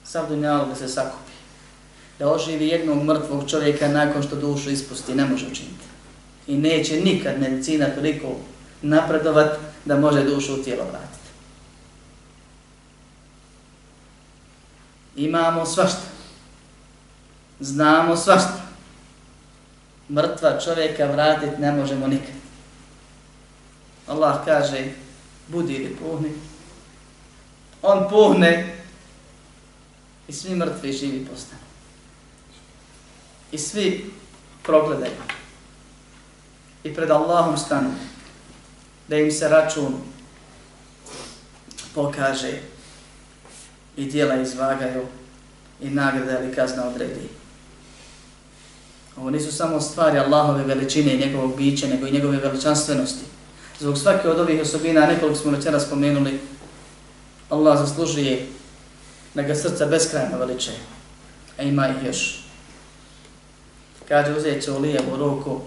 Sav dunjalo da se sakupi. Da oživi jednog mrtvog čovjeka nakon što dušu ispusti, ne može učiniti. I neće nikad medicina toliko napredovat da može dušu u tijelo vratiti. Imamo svašta. Znamo svašta. Mrtva čovjeka vratiti ne možemo nikad. Allah kaže, budi ili puhni. On puhne i svi mrtvi živi postane. I svi progledaju. I pred Allahom stanu da im se račun pokaže i dijela izvagaju i nagrada ili kazna odredi. Ovo nisu samo stvari Allahove veličine i njegovog bića, nego i njegove veličanstvenosti. Zbog svake od ovih osobina, nekoliko smo večera spomenuli, Allah zaslužuje da ga srca beskrajno veliče, a ima ih još. Kaže, uzet će u lijevu ruku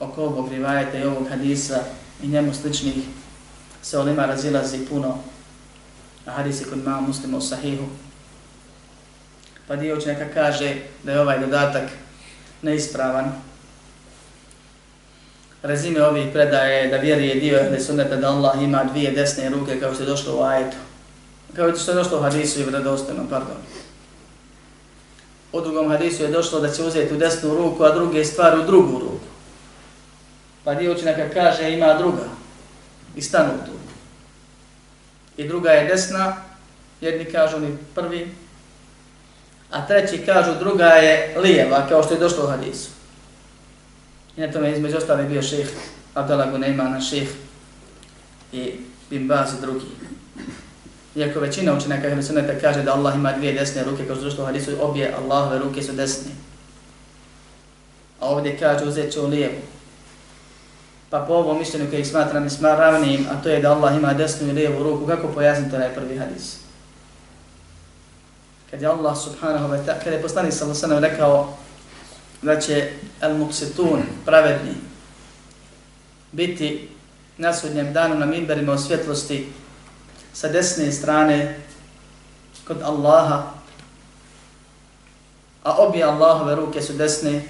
oko ovog rivajeta i ovog hadisa i njemu sličnih se olima razilazi puno a hadisi kod imamo muslima u sahihu. Pa dio učenjaka kaže da je ovaj dodatak neispravan, rezime ovih predaje da vjeruje dio ehli sunneta da Allah ima dvije desne ruke kao što je došlo u ajetu. Kao što je došlo u hadisu i vredostanom, pardon. U drugom hadisu je došlo da će uzeti u desnu ruku, a druge stvari u drugu ruku. Pa dio učenjaka kaže ima druga i stanu tu. I druga je desna, jedni kažu ni prvi, a treći kažu druga je lijeva, kao što je došlo u hadisu. I na tome između ostali bio šeheh Abdallah Gunayman, šeheh i Bin Baz i drugi. Iako većina učenjaka Ehli Sunneta kaže da Allah ima dvije desne ruke, kao što u hadisu obje Allahove ruke su desne. A ovdje kaže uzet ću lijevu. Pa po ovom mišljenju koji smatram nesmaravnim, a to je da Allah ima desnu i lijevu ruku, kako pojasniti onaj prvi hadis? Kad je Allah subhanahu wa ta'ala, kada je poslanik sallallahu sellem rekao da će al-muqsitun, pravedni, biti na sudnjem danu na minberima u svjetlosti sa desne strane kod Allaha, a obje Allahove ruke su desne,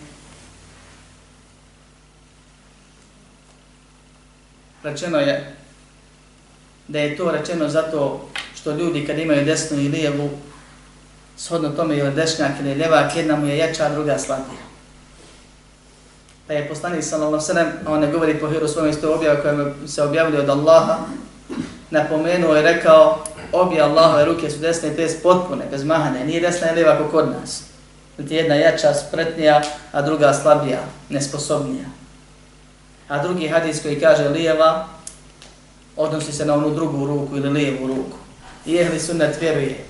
rečeno je da je to rečeno zato što ljudi kad imaju desnu i lijevu, shodno tome je dešnjak ili ljevak, jedna mu je jača, druga slabija. Pa je poslanik sallallahu sallam, a on ne govori po hiru svojom isto objava koja se objavili od Allaha, napomenuo je rekao, obje Allahove ruke su desne i te potpune, bez mahanja, nije desna i lijeva kod nas. Niti jedna jača, spretnija, a druga slabija, nesposobnija. A drugi hadis koji kaže lijeva, odnosi se na onu drugu ruku ili lijevu ruku. I ehli sunnet vjeruje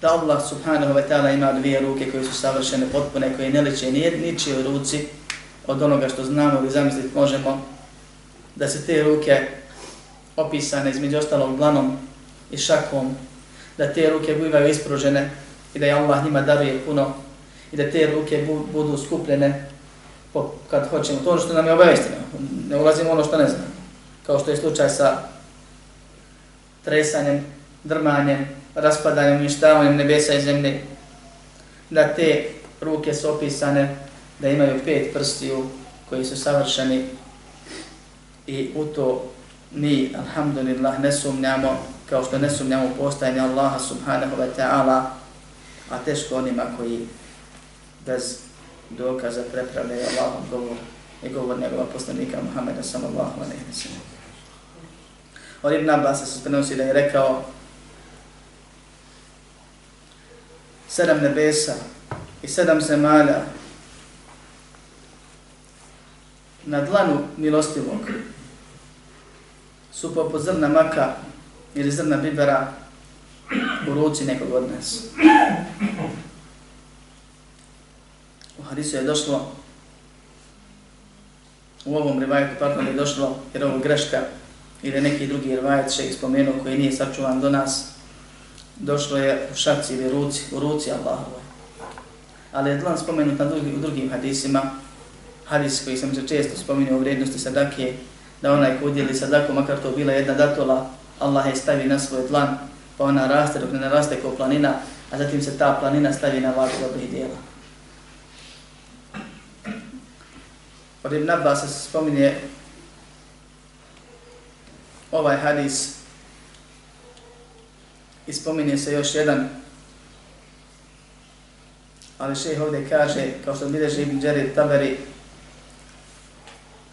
da Allah subhanahu wa ta'ala ima dvije ruke koje su savršene, potpune, koje ne liče ni ničije ruci od onoga što znamo ili zamisliti možemo, da se te ruke opisane između ostalog glanom i šakom, da te ruke bivaju ispružene i da je Allah njima daruje puno i da te ruke bu, budu skupljene po, kad hoćemo. To ono što nam je obavestino, ne ulazimo ono što ne znamo. Kao što je slučaj sa tresanjem, drmanjem, raspadanjem, uništavanjem nebesa i zemlje, da te ruke su opisane da imaju pet prstiju koji su savršeni i u to mi, alhamdulillah, ne sumnjamo kao što ne sumnjamo postajanje Allaha subhanahu wa ta'ala, a teško onima koji bez dokaza prepravljaju Allahom govor i govor njegova poslanika Muhammeda sallallahu alaihi wa sallam. Od Ibn Abbas se prenosi da je rekao sedam nebesa i sedam zemalja na dlanu milostivog su poput zrna maka ili zrna bibera u ruci nekog od nas. U hadisu je došlo, u ovom rivajetu, pardon, je došlo, jer ovo greška ili neki drugi rivajet še spomenuo koji nije sačuvan do nas, došlo je u šaci ili ruci, u ruci Allahove. Ali je dlan spomenut na drugi, u drugim hadisima, hadis koji sam se često spominio u vrijednosti sadake, da onaj ko udjeli sadaku, makar to bila jedna datola, Allah je stavi na svoj dlan, pa ona raste dok ne naraste kao planina, a zatim se ta planina stavi na vagu dobrih dijela. Od Ibn Abbas se spominje ovaj hadis i spominje se još jedan ali šeheh ovdje kaže, kao što bileže Ibn Đerir Taberi,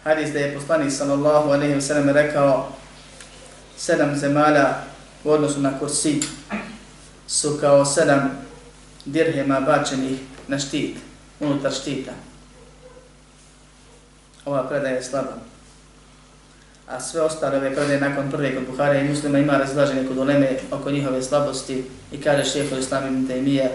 hadis da je poslanik sallallahu alaihi wa sallam rekao sedam zemalja u odnosu na kursi su kao sedam dirhema bačenih na štit, unutar štita. Ova predaja je slaba. A sve ostale ove predaje nakon prve kod Buhara i muslima ima razlaženje kod uleme oko njihove slabosti i kaže šeho Islam ibn Taymiye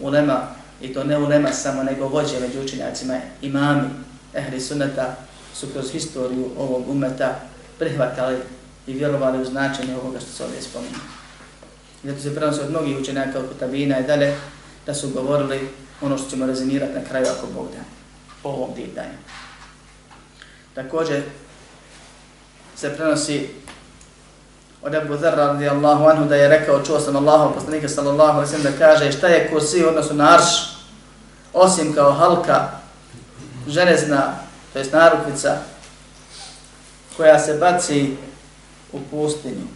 ulema, i to ne ulema samo nego vođe među učenjacima, imami, ehli sunnata, su kroz historiju ovog umeta prihvatali i vjerovali u značenje ovoga što se ovdje spominje. Zato se prenosi od mnogih učenjaka od Kutabina i dalje da su govorili ono što ćemo rezimirati na kraju ako Bog da po ovom pitanju. Također se prenosi od Abu Dharra radijallahu anhu da je rekao, čuo sam Allahu poslanika sallallahu alaihi da kaže šta je kursi u odnosu na arš, osim kao halka železna, to je narukvica, koja se baci u pustinju.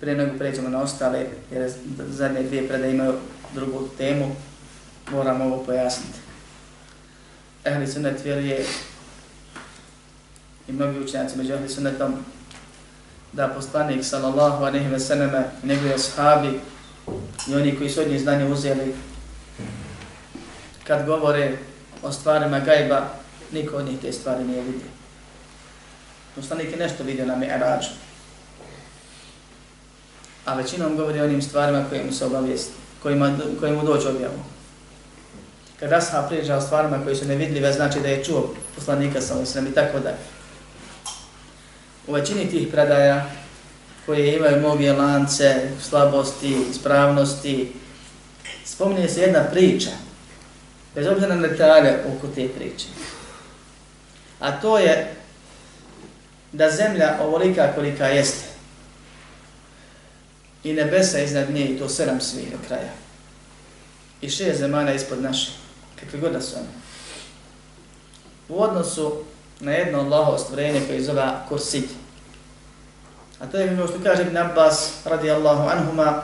Prije nego pređemo na ostale, jer zadnje dvije predaje imaju drugu temu, moram ovo pojasniti. Ehli sunnet vjeruje i mnogi učenjaci među ehli sunnetom da poslanik sallallahu aleyhi ve sallame i njegovi ashabi i oni koji su od njih znanje uzeli kad govore o stvarima gajba, niko od njih te stvari nije vidio. Poslanik je nešto vidio na Mi'rađu. A većinom govori o onim stvarima koje mu se obavijesti, kojima, koje mu dođe objavu. Kad Ashab priča o stvarima koje su nevidljive, znači da je čuo poslanika sa osrem i tako da. U većini tih predaja, koje imaju mnoge lance, slabosti, ispravnosti, spominje se jedna priča, bez obzira na detalje oko te priče. A to je da zemlja ovolika kolika jeste i nebesa iznad nje i to sedam svih do kraja i šest zemana ispod naše kakve god da su one. U odnosu na jedno Allahovo stvorenje koje zove kursi. A to je ono što kaže Ibn Abbas radi Allahu anhuma,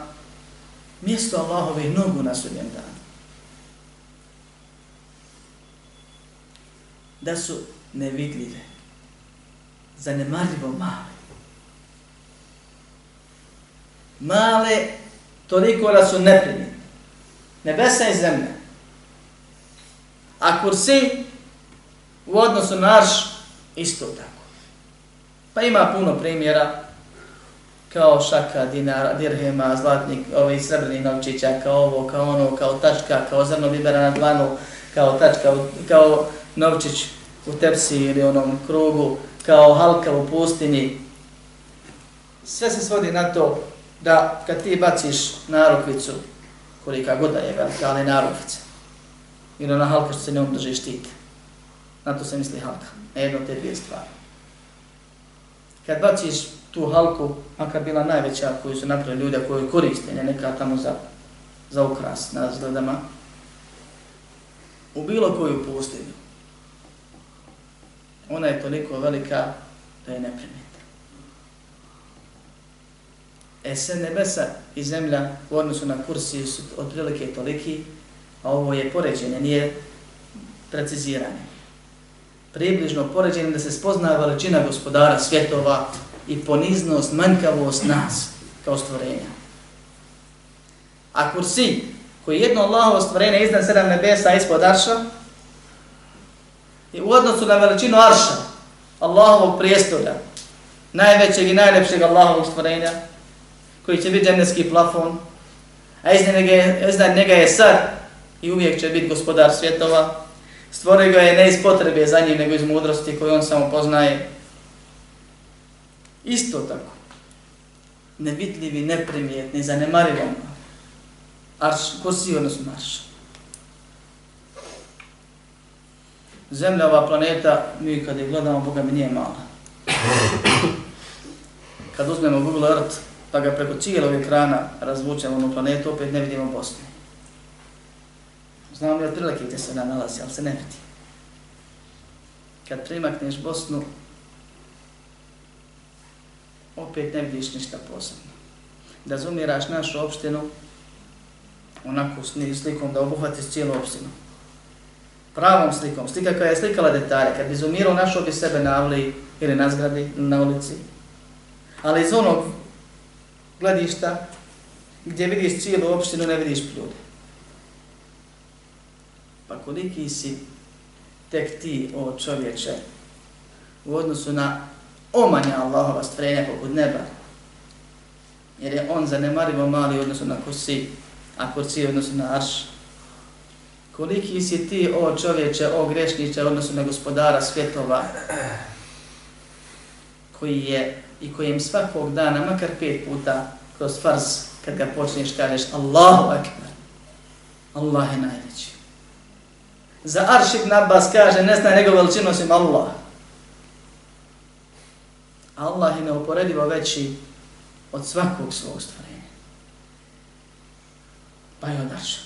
mjesto Allahove nogu na sudnjem danu. Da su nevidljive, zanemarljivo male. Male, toliko da su neprimjene. Nebesa i zemlja. A kursi u odnosu na arš isto tako. Pa ima puno primjera kao šaka, dinara, dirhema, zlatnik, ovaj srebrni novčića, kao ovo, kao ono, kao tačka, kao zrno bibera na dlanu, kao tačka, kao novčić u tepsi ili onom krugu, kao halka u pustinji. Sve se svodi na to da kad ti baciš narukvicu, kolika god da je velika, ali narukvica, ili ona halka što se ne drži štite, na to se misli halka, na jedno te dvije stvari. Kad baciš tu halku, makar bila najveća koju su napravili ljudi koju koriste, ne neka tamo za, za ukras na zgledama, u bilo koju pustinju, ona je toliko velika da je neprimjetna. E se nebesa i zemlja u odnosu na kursi su otprilike toliki, a ovo je poređenje, nije preciziranje. Približno poređenje da se spozna veličina gospodara svjetova, i poniznost, manjkavost nas kao stvorenja. A kursi, koji je jedno Allahovo stvorenje iznad sedam nebesa ispod arša, i u odnosu na veličinu arša, Allahovog prijestolja, najvećeg i najlepšeg Allahovog stvorenja, koji će biti dženevski plafon, a iznad njega, je, iznad njega je sad i uvijek će biti gospodar svjetova, stvore ga je ne iz potrebe za njim, nego iz mudrosti koju on samo poznaje, Isto tako. Nevidljivi, neprimjetni, zanemarivi Arš, ko odnosno marš? Zemlja, ova planeta, mi kad je gledamo, Boga mi nije mala. Kad uzmemo Google Earth, pa ga preko cijelog ekrana razvučemo na planetu, opet ne vidimo Bosnu. Znamo li otprilike gdje se ona nalazi, ali se ne vidi. Kad primakneš Bosnu, opet ne vidiš ništa posebno. Da zumiraš našu opštinu, onako slikom da obuhvatiš cijelu opštinu. Pravom slikom, slika koja je slikala detalje, kad bi zumirao, našao bi sebe na avli ili na zgradi, na ulici. Ali iz onog gledišta, gdje vidiš cijelu opštinu, ne vidiš ljude. Pa koliki si tek ti, o čovječe, u odnosu na omanja Allahova stvorenja poput neba. Jer je on zanemarivo mali odnosu na kursi, a kursi odnosu na arš. Koliki si ti, o čovječe, o grešniče, odnosu na gospodara svjetova, koji je i kojem svakog dana, makar pet puta, kroz farz, kad ga počneš, kažeš Allahu akbar. Allah je najveći. Za Arš ibn Abbas kaže, ne zna njegov veličinu osim Allah. Allah je neuporedivo veći od svakog svog stvorenja. Pa je odašao.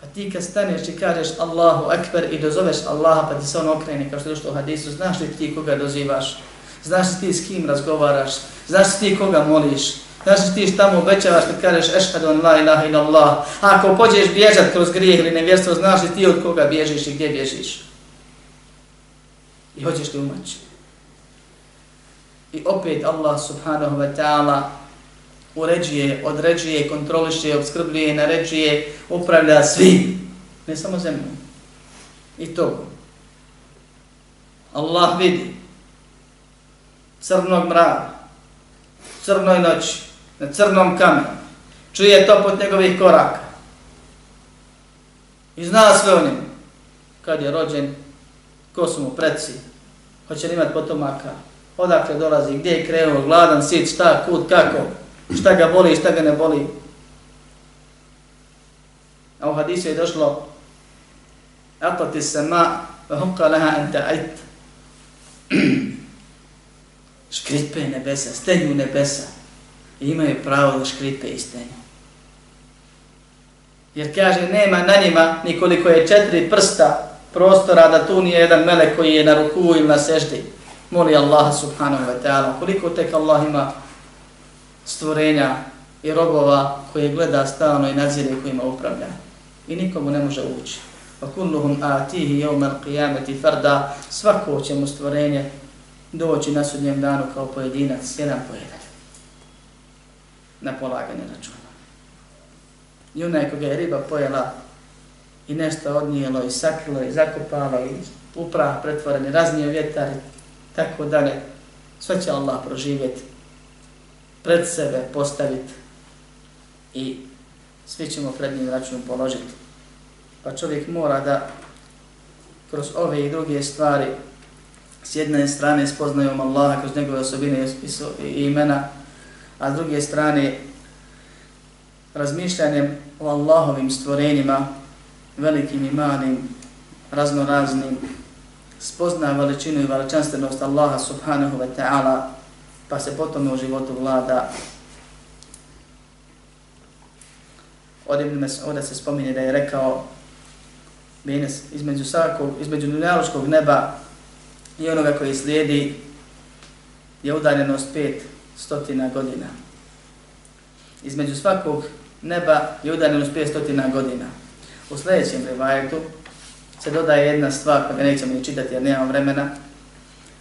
Pa ti kad staneš i kažeš Allahu Akbar i dozoveš Allaha pa ti se on okrene kao što je došlo u hadisu, znaš li ti koga dozivaš? Znaš li ti s kim razgovaraš? Znaš li ti koga moliš? Znaš li ti šta mu obećavaš kad kažeš ešhadu an la ilaha ila Allah? A ako pođeš bježat kroz grijeh ili nevjerstvo, znaš li ti od koga bježiš i gdje bježiš? I hoćeš li umaći? I opet Allah subhanahu wa ta'ala uređuje, određuje, kontroliše, obskrbljuje, naređuje, upravlja svim, ne samo zemljom. I to. Allah vidi crnog mrava, crnoj noći, na crnom kamenu, čuje to pod njegovih koraka. I zna sve o njemu. Kad je rođen, ko su mu preci, hoće li imati potomaka, odakle dolazi, gdje je krenuo, gladan, sit, šta, kud, kako, šta ga boli, šta ga ne boli. A u hadisu je došlo Atati sama ma, hukka leha ente ait. [CLEARS THROAT] Škripe nebesa, stenju nebesa. I imaju pravo da škripe i stenju. Jer kaže, nema na njima nikoliko je četiri prsta prostora da tu nije jedan melek koji je na ruku ili na seždi. Moli Allaha subhanahu wa ta'ala. Koliko tek Allah ima stvorenja i robova koje gleda stalno i nadzire kojima upravlja. I nikomu ne može ući. Pa kulluhum atihi yawmal qiyamati farda svako će mu stvorenje doći na sudnjem danu kao pojedinac, jedan po jedan. Na polaganje računa. I onaj koga je riba pojela i nešto odnijelo i sakrilo i zakopalo i uprah pretvoren i raznije vjetar i tako dalje, sve će Allah proživjeti, pred sebe postaviti i svi ćemo pred njim račun položiti. Pa čovjek mora da kroz ove i druge stvari s jedne strane spoznaju Allaha kroz njegove osobine i imena, a s druge strane razmišljanjem o Allahovim stvorenjima, velikim i malim, raznoraznim, spozna veličinu i veličanstvenost Allaha subhanahu wa ta'ala, pa se potom u životu vlada. Ovdje se spominje da je rekao između svakog, između dunjaločkog neba i onoga koji slijedi je udaljenost pet stotina godina. Između svakog neba je udaljenost pet stotina godina. U sljedećem rivajetu se dodaje jedna stvar, pa ga nećemo ni čitati jer nemam vremena,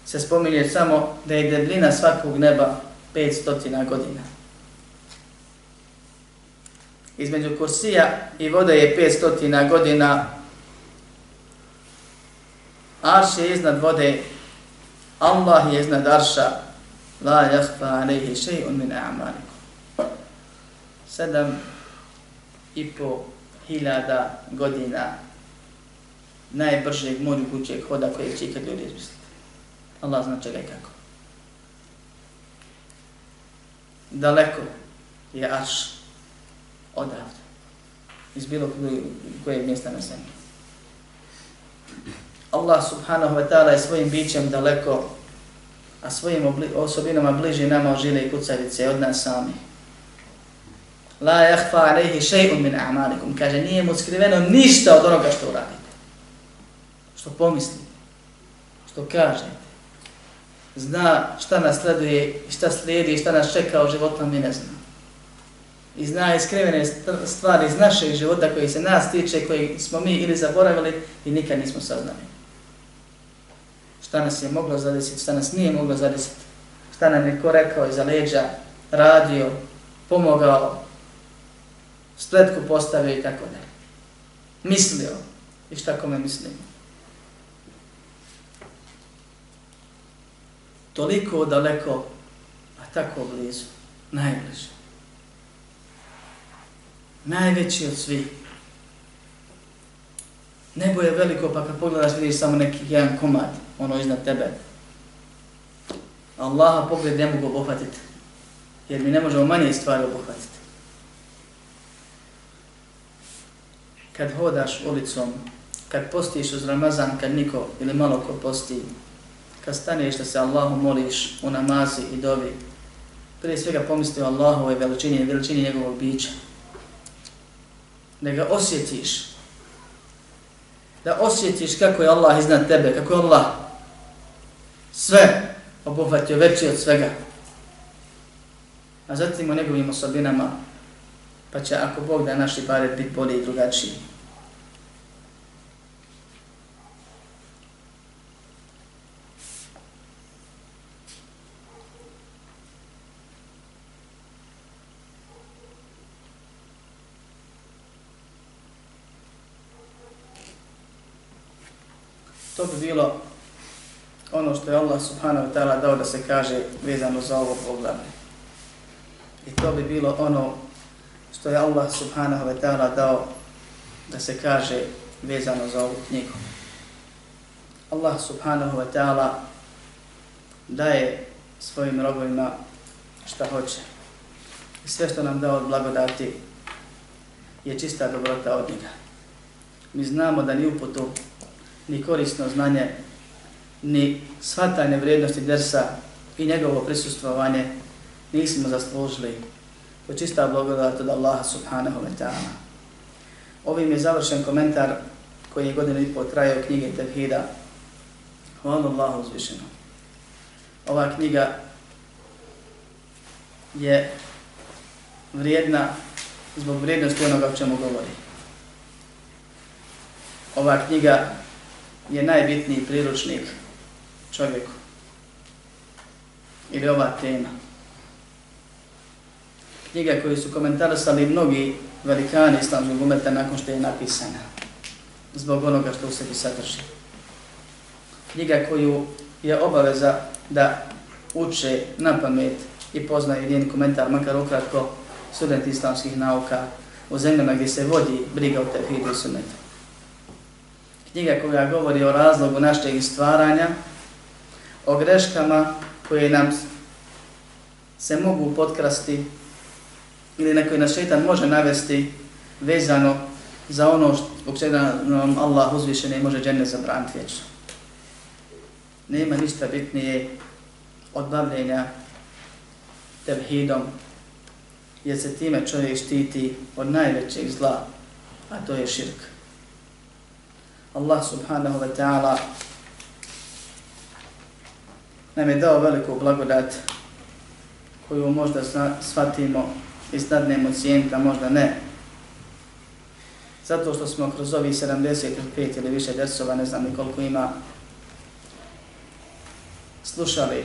se spominje samo da je debljina svakog neba 500 godina. Između kursija i vode je 500 godina. Arš je iznad vode, Allah je iznad arša, la jahfa alaihi še'un min a'malikum. Sedam i po hiljada godina najbržeg mogućeg hoda kojeg će ikad ljudi izmisliti. Allah zna čega i kako. Daleko je Arš odavde. Iz bilo kojeg mjesta na zemlji. Allah subhanahu wa ta'ala je svojim bićem daleko, a svojim osobinama bliži nama od žile i kucavice od nas sami. La jahfa alaihi še'un min a'malikum. Kaže, nije mu skriveno ništa od onoga što uradite. Što pomislite. Što kažete zna šta nas sleduje, šta slijedi i šta nas čeka u životu, mi ne znamo. I zna iskrivene stvari iz našeg života koji se nas tiče, koji smo mi ili zaboravili i nikad nismo saznali. Šta nas je moglo zadesiti, šta nas nije moglo zadesiti, šta nam je ko rekao iza leđa, radio, pomogao, spletku postavio i tako dalje. Mislio i šta kome mislimo. Toliko daleko, a tako blizu, najbliže. Najveći od svih. Nebo je veliko, pa kad pogledaš vidiš samo neki jedan komad, ono iznad tebe. Allaha pogled ne mogu obuhvatiti, jer mi ne možemo manje stvari obuhvatiti. Kad hodaš ulicom, kad postiš uz Ramazan, kad niko ili malo ko posti, kad staneš da se Allahu moliš u namazi i dovi, prije svega pomisli o Allahove veličini i veličini njegovog bića. Da ga osjetiš. Da osjetiš kako je Allah iznad tebe, kako je Allah sve obuhvatio veći od svega. A zatim o njegovim osobinama, pa će ako Bog da naši bare biti bolji i drugačiji. To bi bilo ono što je Allah subhanahu wa ta'ala dao da se kaže vezano za ovo poglavlje. I to bi bilo ono što je Allah subhanahu wa ta'ala dao da se kaže vezano za ovu knjigu. Allah subhanahu wa ta'ala daje svojim robovima šta hoće. I sve što nam dao od blagodati je čista dobrota od njega. Mi znamo da ni uputu ni korisno znanje, ni shvatanje vrijednosti dersa i njegovo prisustvovanje nismo zaslužili. To je čista blagodat od Allaha subhanahu wa ta'ala. Ovim je završen komentar koji je godinu i pol trajao knjige Tevhida. Hvala Allahu uzvišeno. Ova knjiga je vrijedna zbog vrijednosti onoga o čemu govori. Ova knjiga je najbitniji priručnik čovjeku. Ili ova tema. Knjiga koju su komentarisali mnogi velikani islamskog umeta nakon što je napisana. Zbog onoga što u sebi sadrži. Knjiga koju je obaveza da uče na pamet i poznaju njen komentar, makar ukratko, student islamskih nauka u zemljama gdje se vodi briga o tevhidu i sunnetu. Knjiga koja govori o razlogu našeg stvaranja, o greškama koje nam se mogu potkrasti ili na koji nas šeitan može navesti vezano za ono zbog čega nam Allah uzviše ne može džene zabraniti vječno. Nema ništa bitnije od bavljenja tevhidom, jer se time čovjek štiti od najvećeg zla, a to je širk. Allah subhanahu wa ta'ala nam je dao veliku blagodat koju možda shvatimo i stadnemo cijenka, možda ne. Zato što smo kroz ovih 75 ili više desova, ne znam ni koliko ima, slušali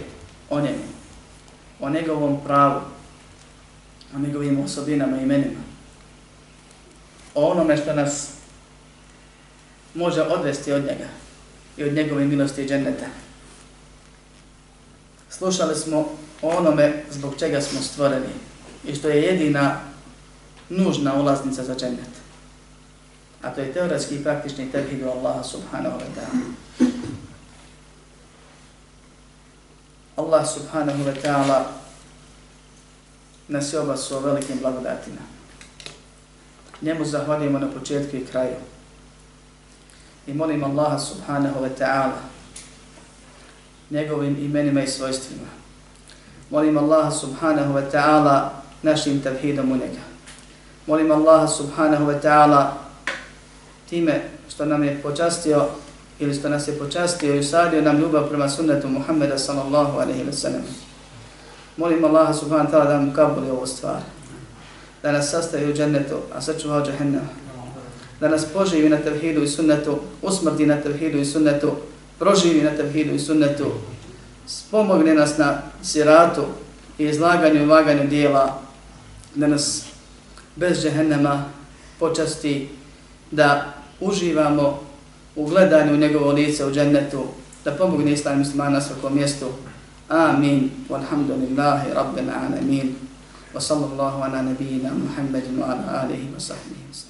o njemu, o njegovom pravu, o njegovim osobinama i imenima, o onome što nas može odvesti od njega i od njegove milosti i dženneta. Slušali smo o onome zbog čega smo stvoreni i što je jedina nužna ulaznica za džennet. A to je teoretski i praktični tevhid Allaha subhanahu wa ta'ala. Allah subhanahu wa ta'ala nas je obasuo velikim blagodatima. Njemu zahvaljujemo na početku i kraju. I molim Allaha subhanahu wa ta'ala njegovim imenima i svojstvima. Molim Allaha subhanahu wa ta'ala našim tavhidom u njega. Molim Allaha subhanahu wa ta'ala time što nam je počastio ili što nas je počastio i usadio nam ljubav prema sunnetu Muhammeda sallallahu alaihi wa sallam. Molim Allaha subhanahu wa ta'ala da mu kabuli ovu stvar. Da nas sastavi u džennetu, a sačuva u džahennama. Da nas poživi na tevhidu i sunnetu, usmrti na tevhidu i sunnetu, proživi na tevhidu i sunnetu, spomogne nas na siratu i izlaganju i vaganju dijela, da nas bez džehennema počasti da uživamo u gledanju njegovo lice u džennetu, da pomogne islam muslimana na svakom mjestu. Amin. Walhamdulillahi rabbil alamin. Wa sallallahu ala nabiyina Muhammedin wa ala alihi wa sahbihi wa sallam.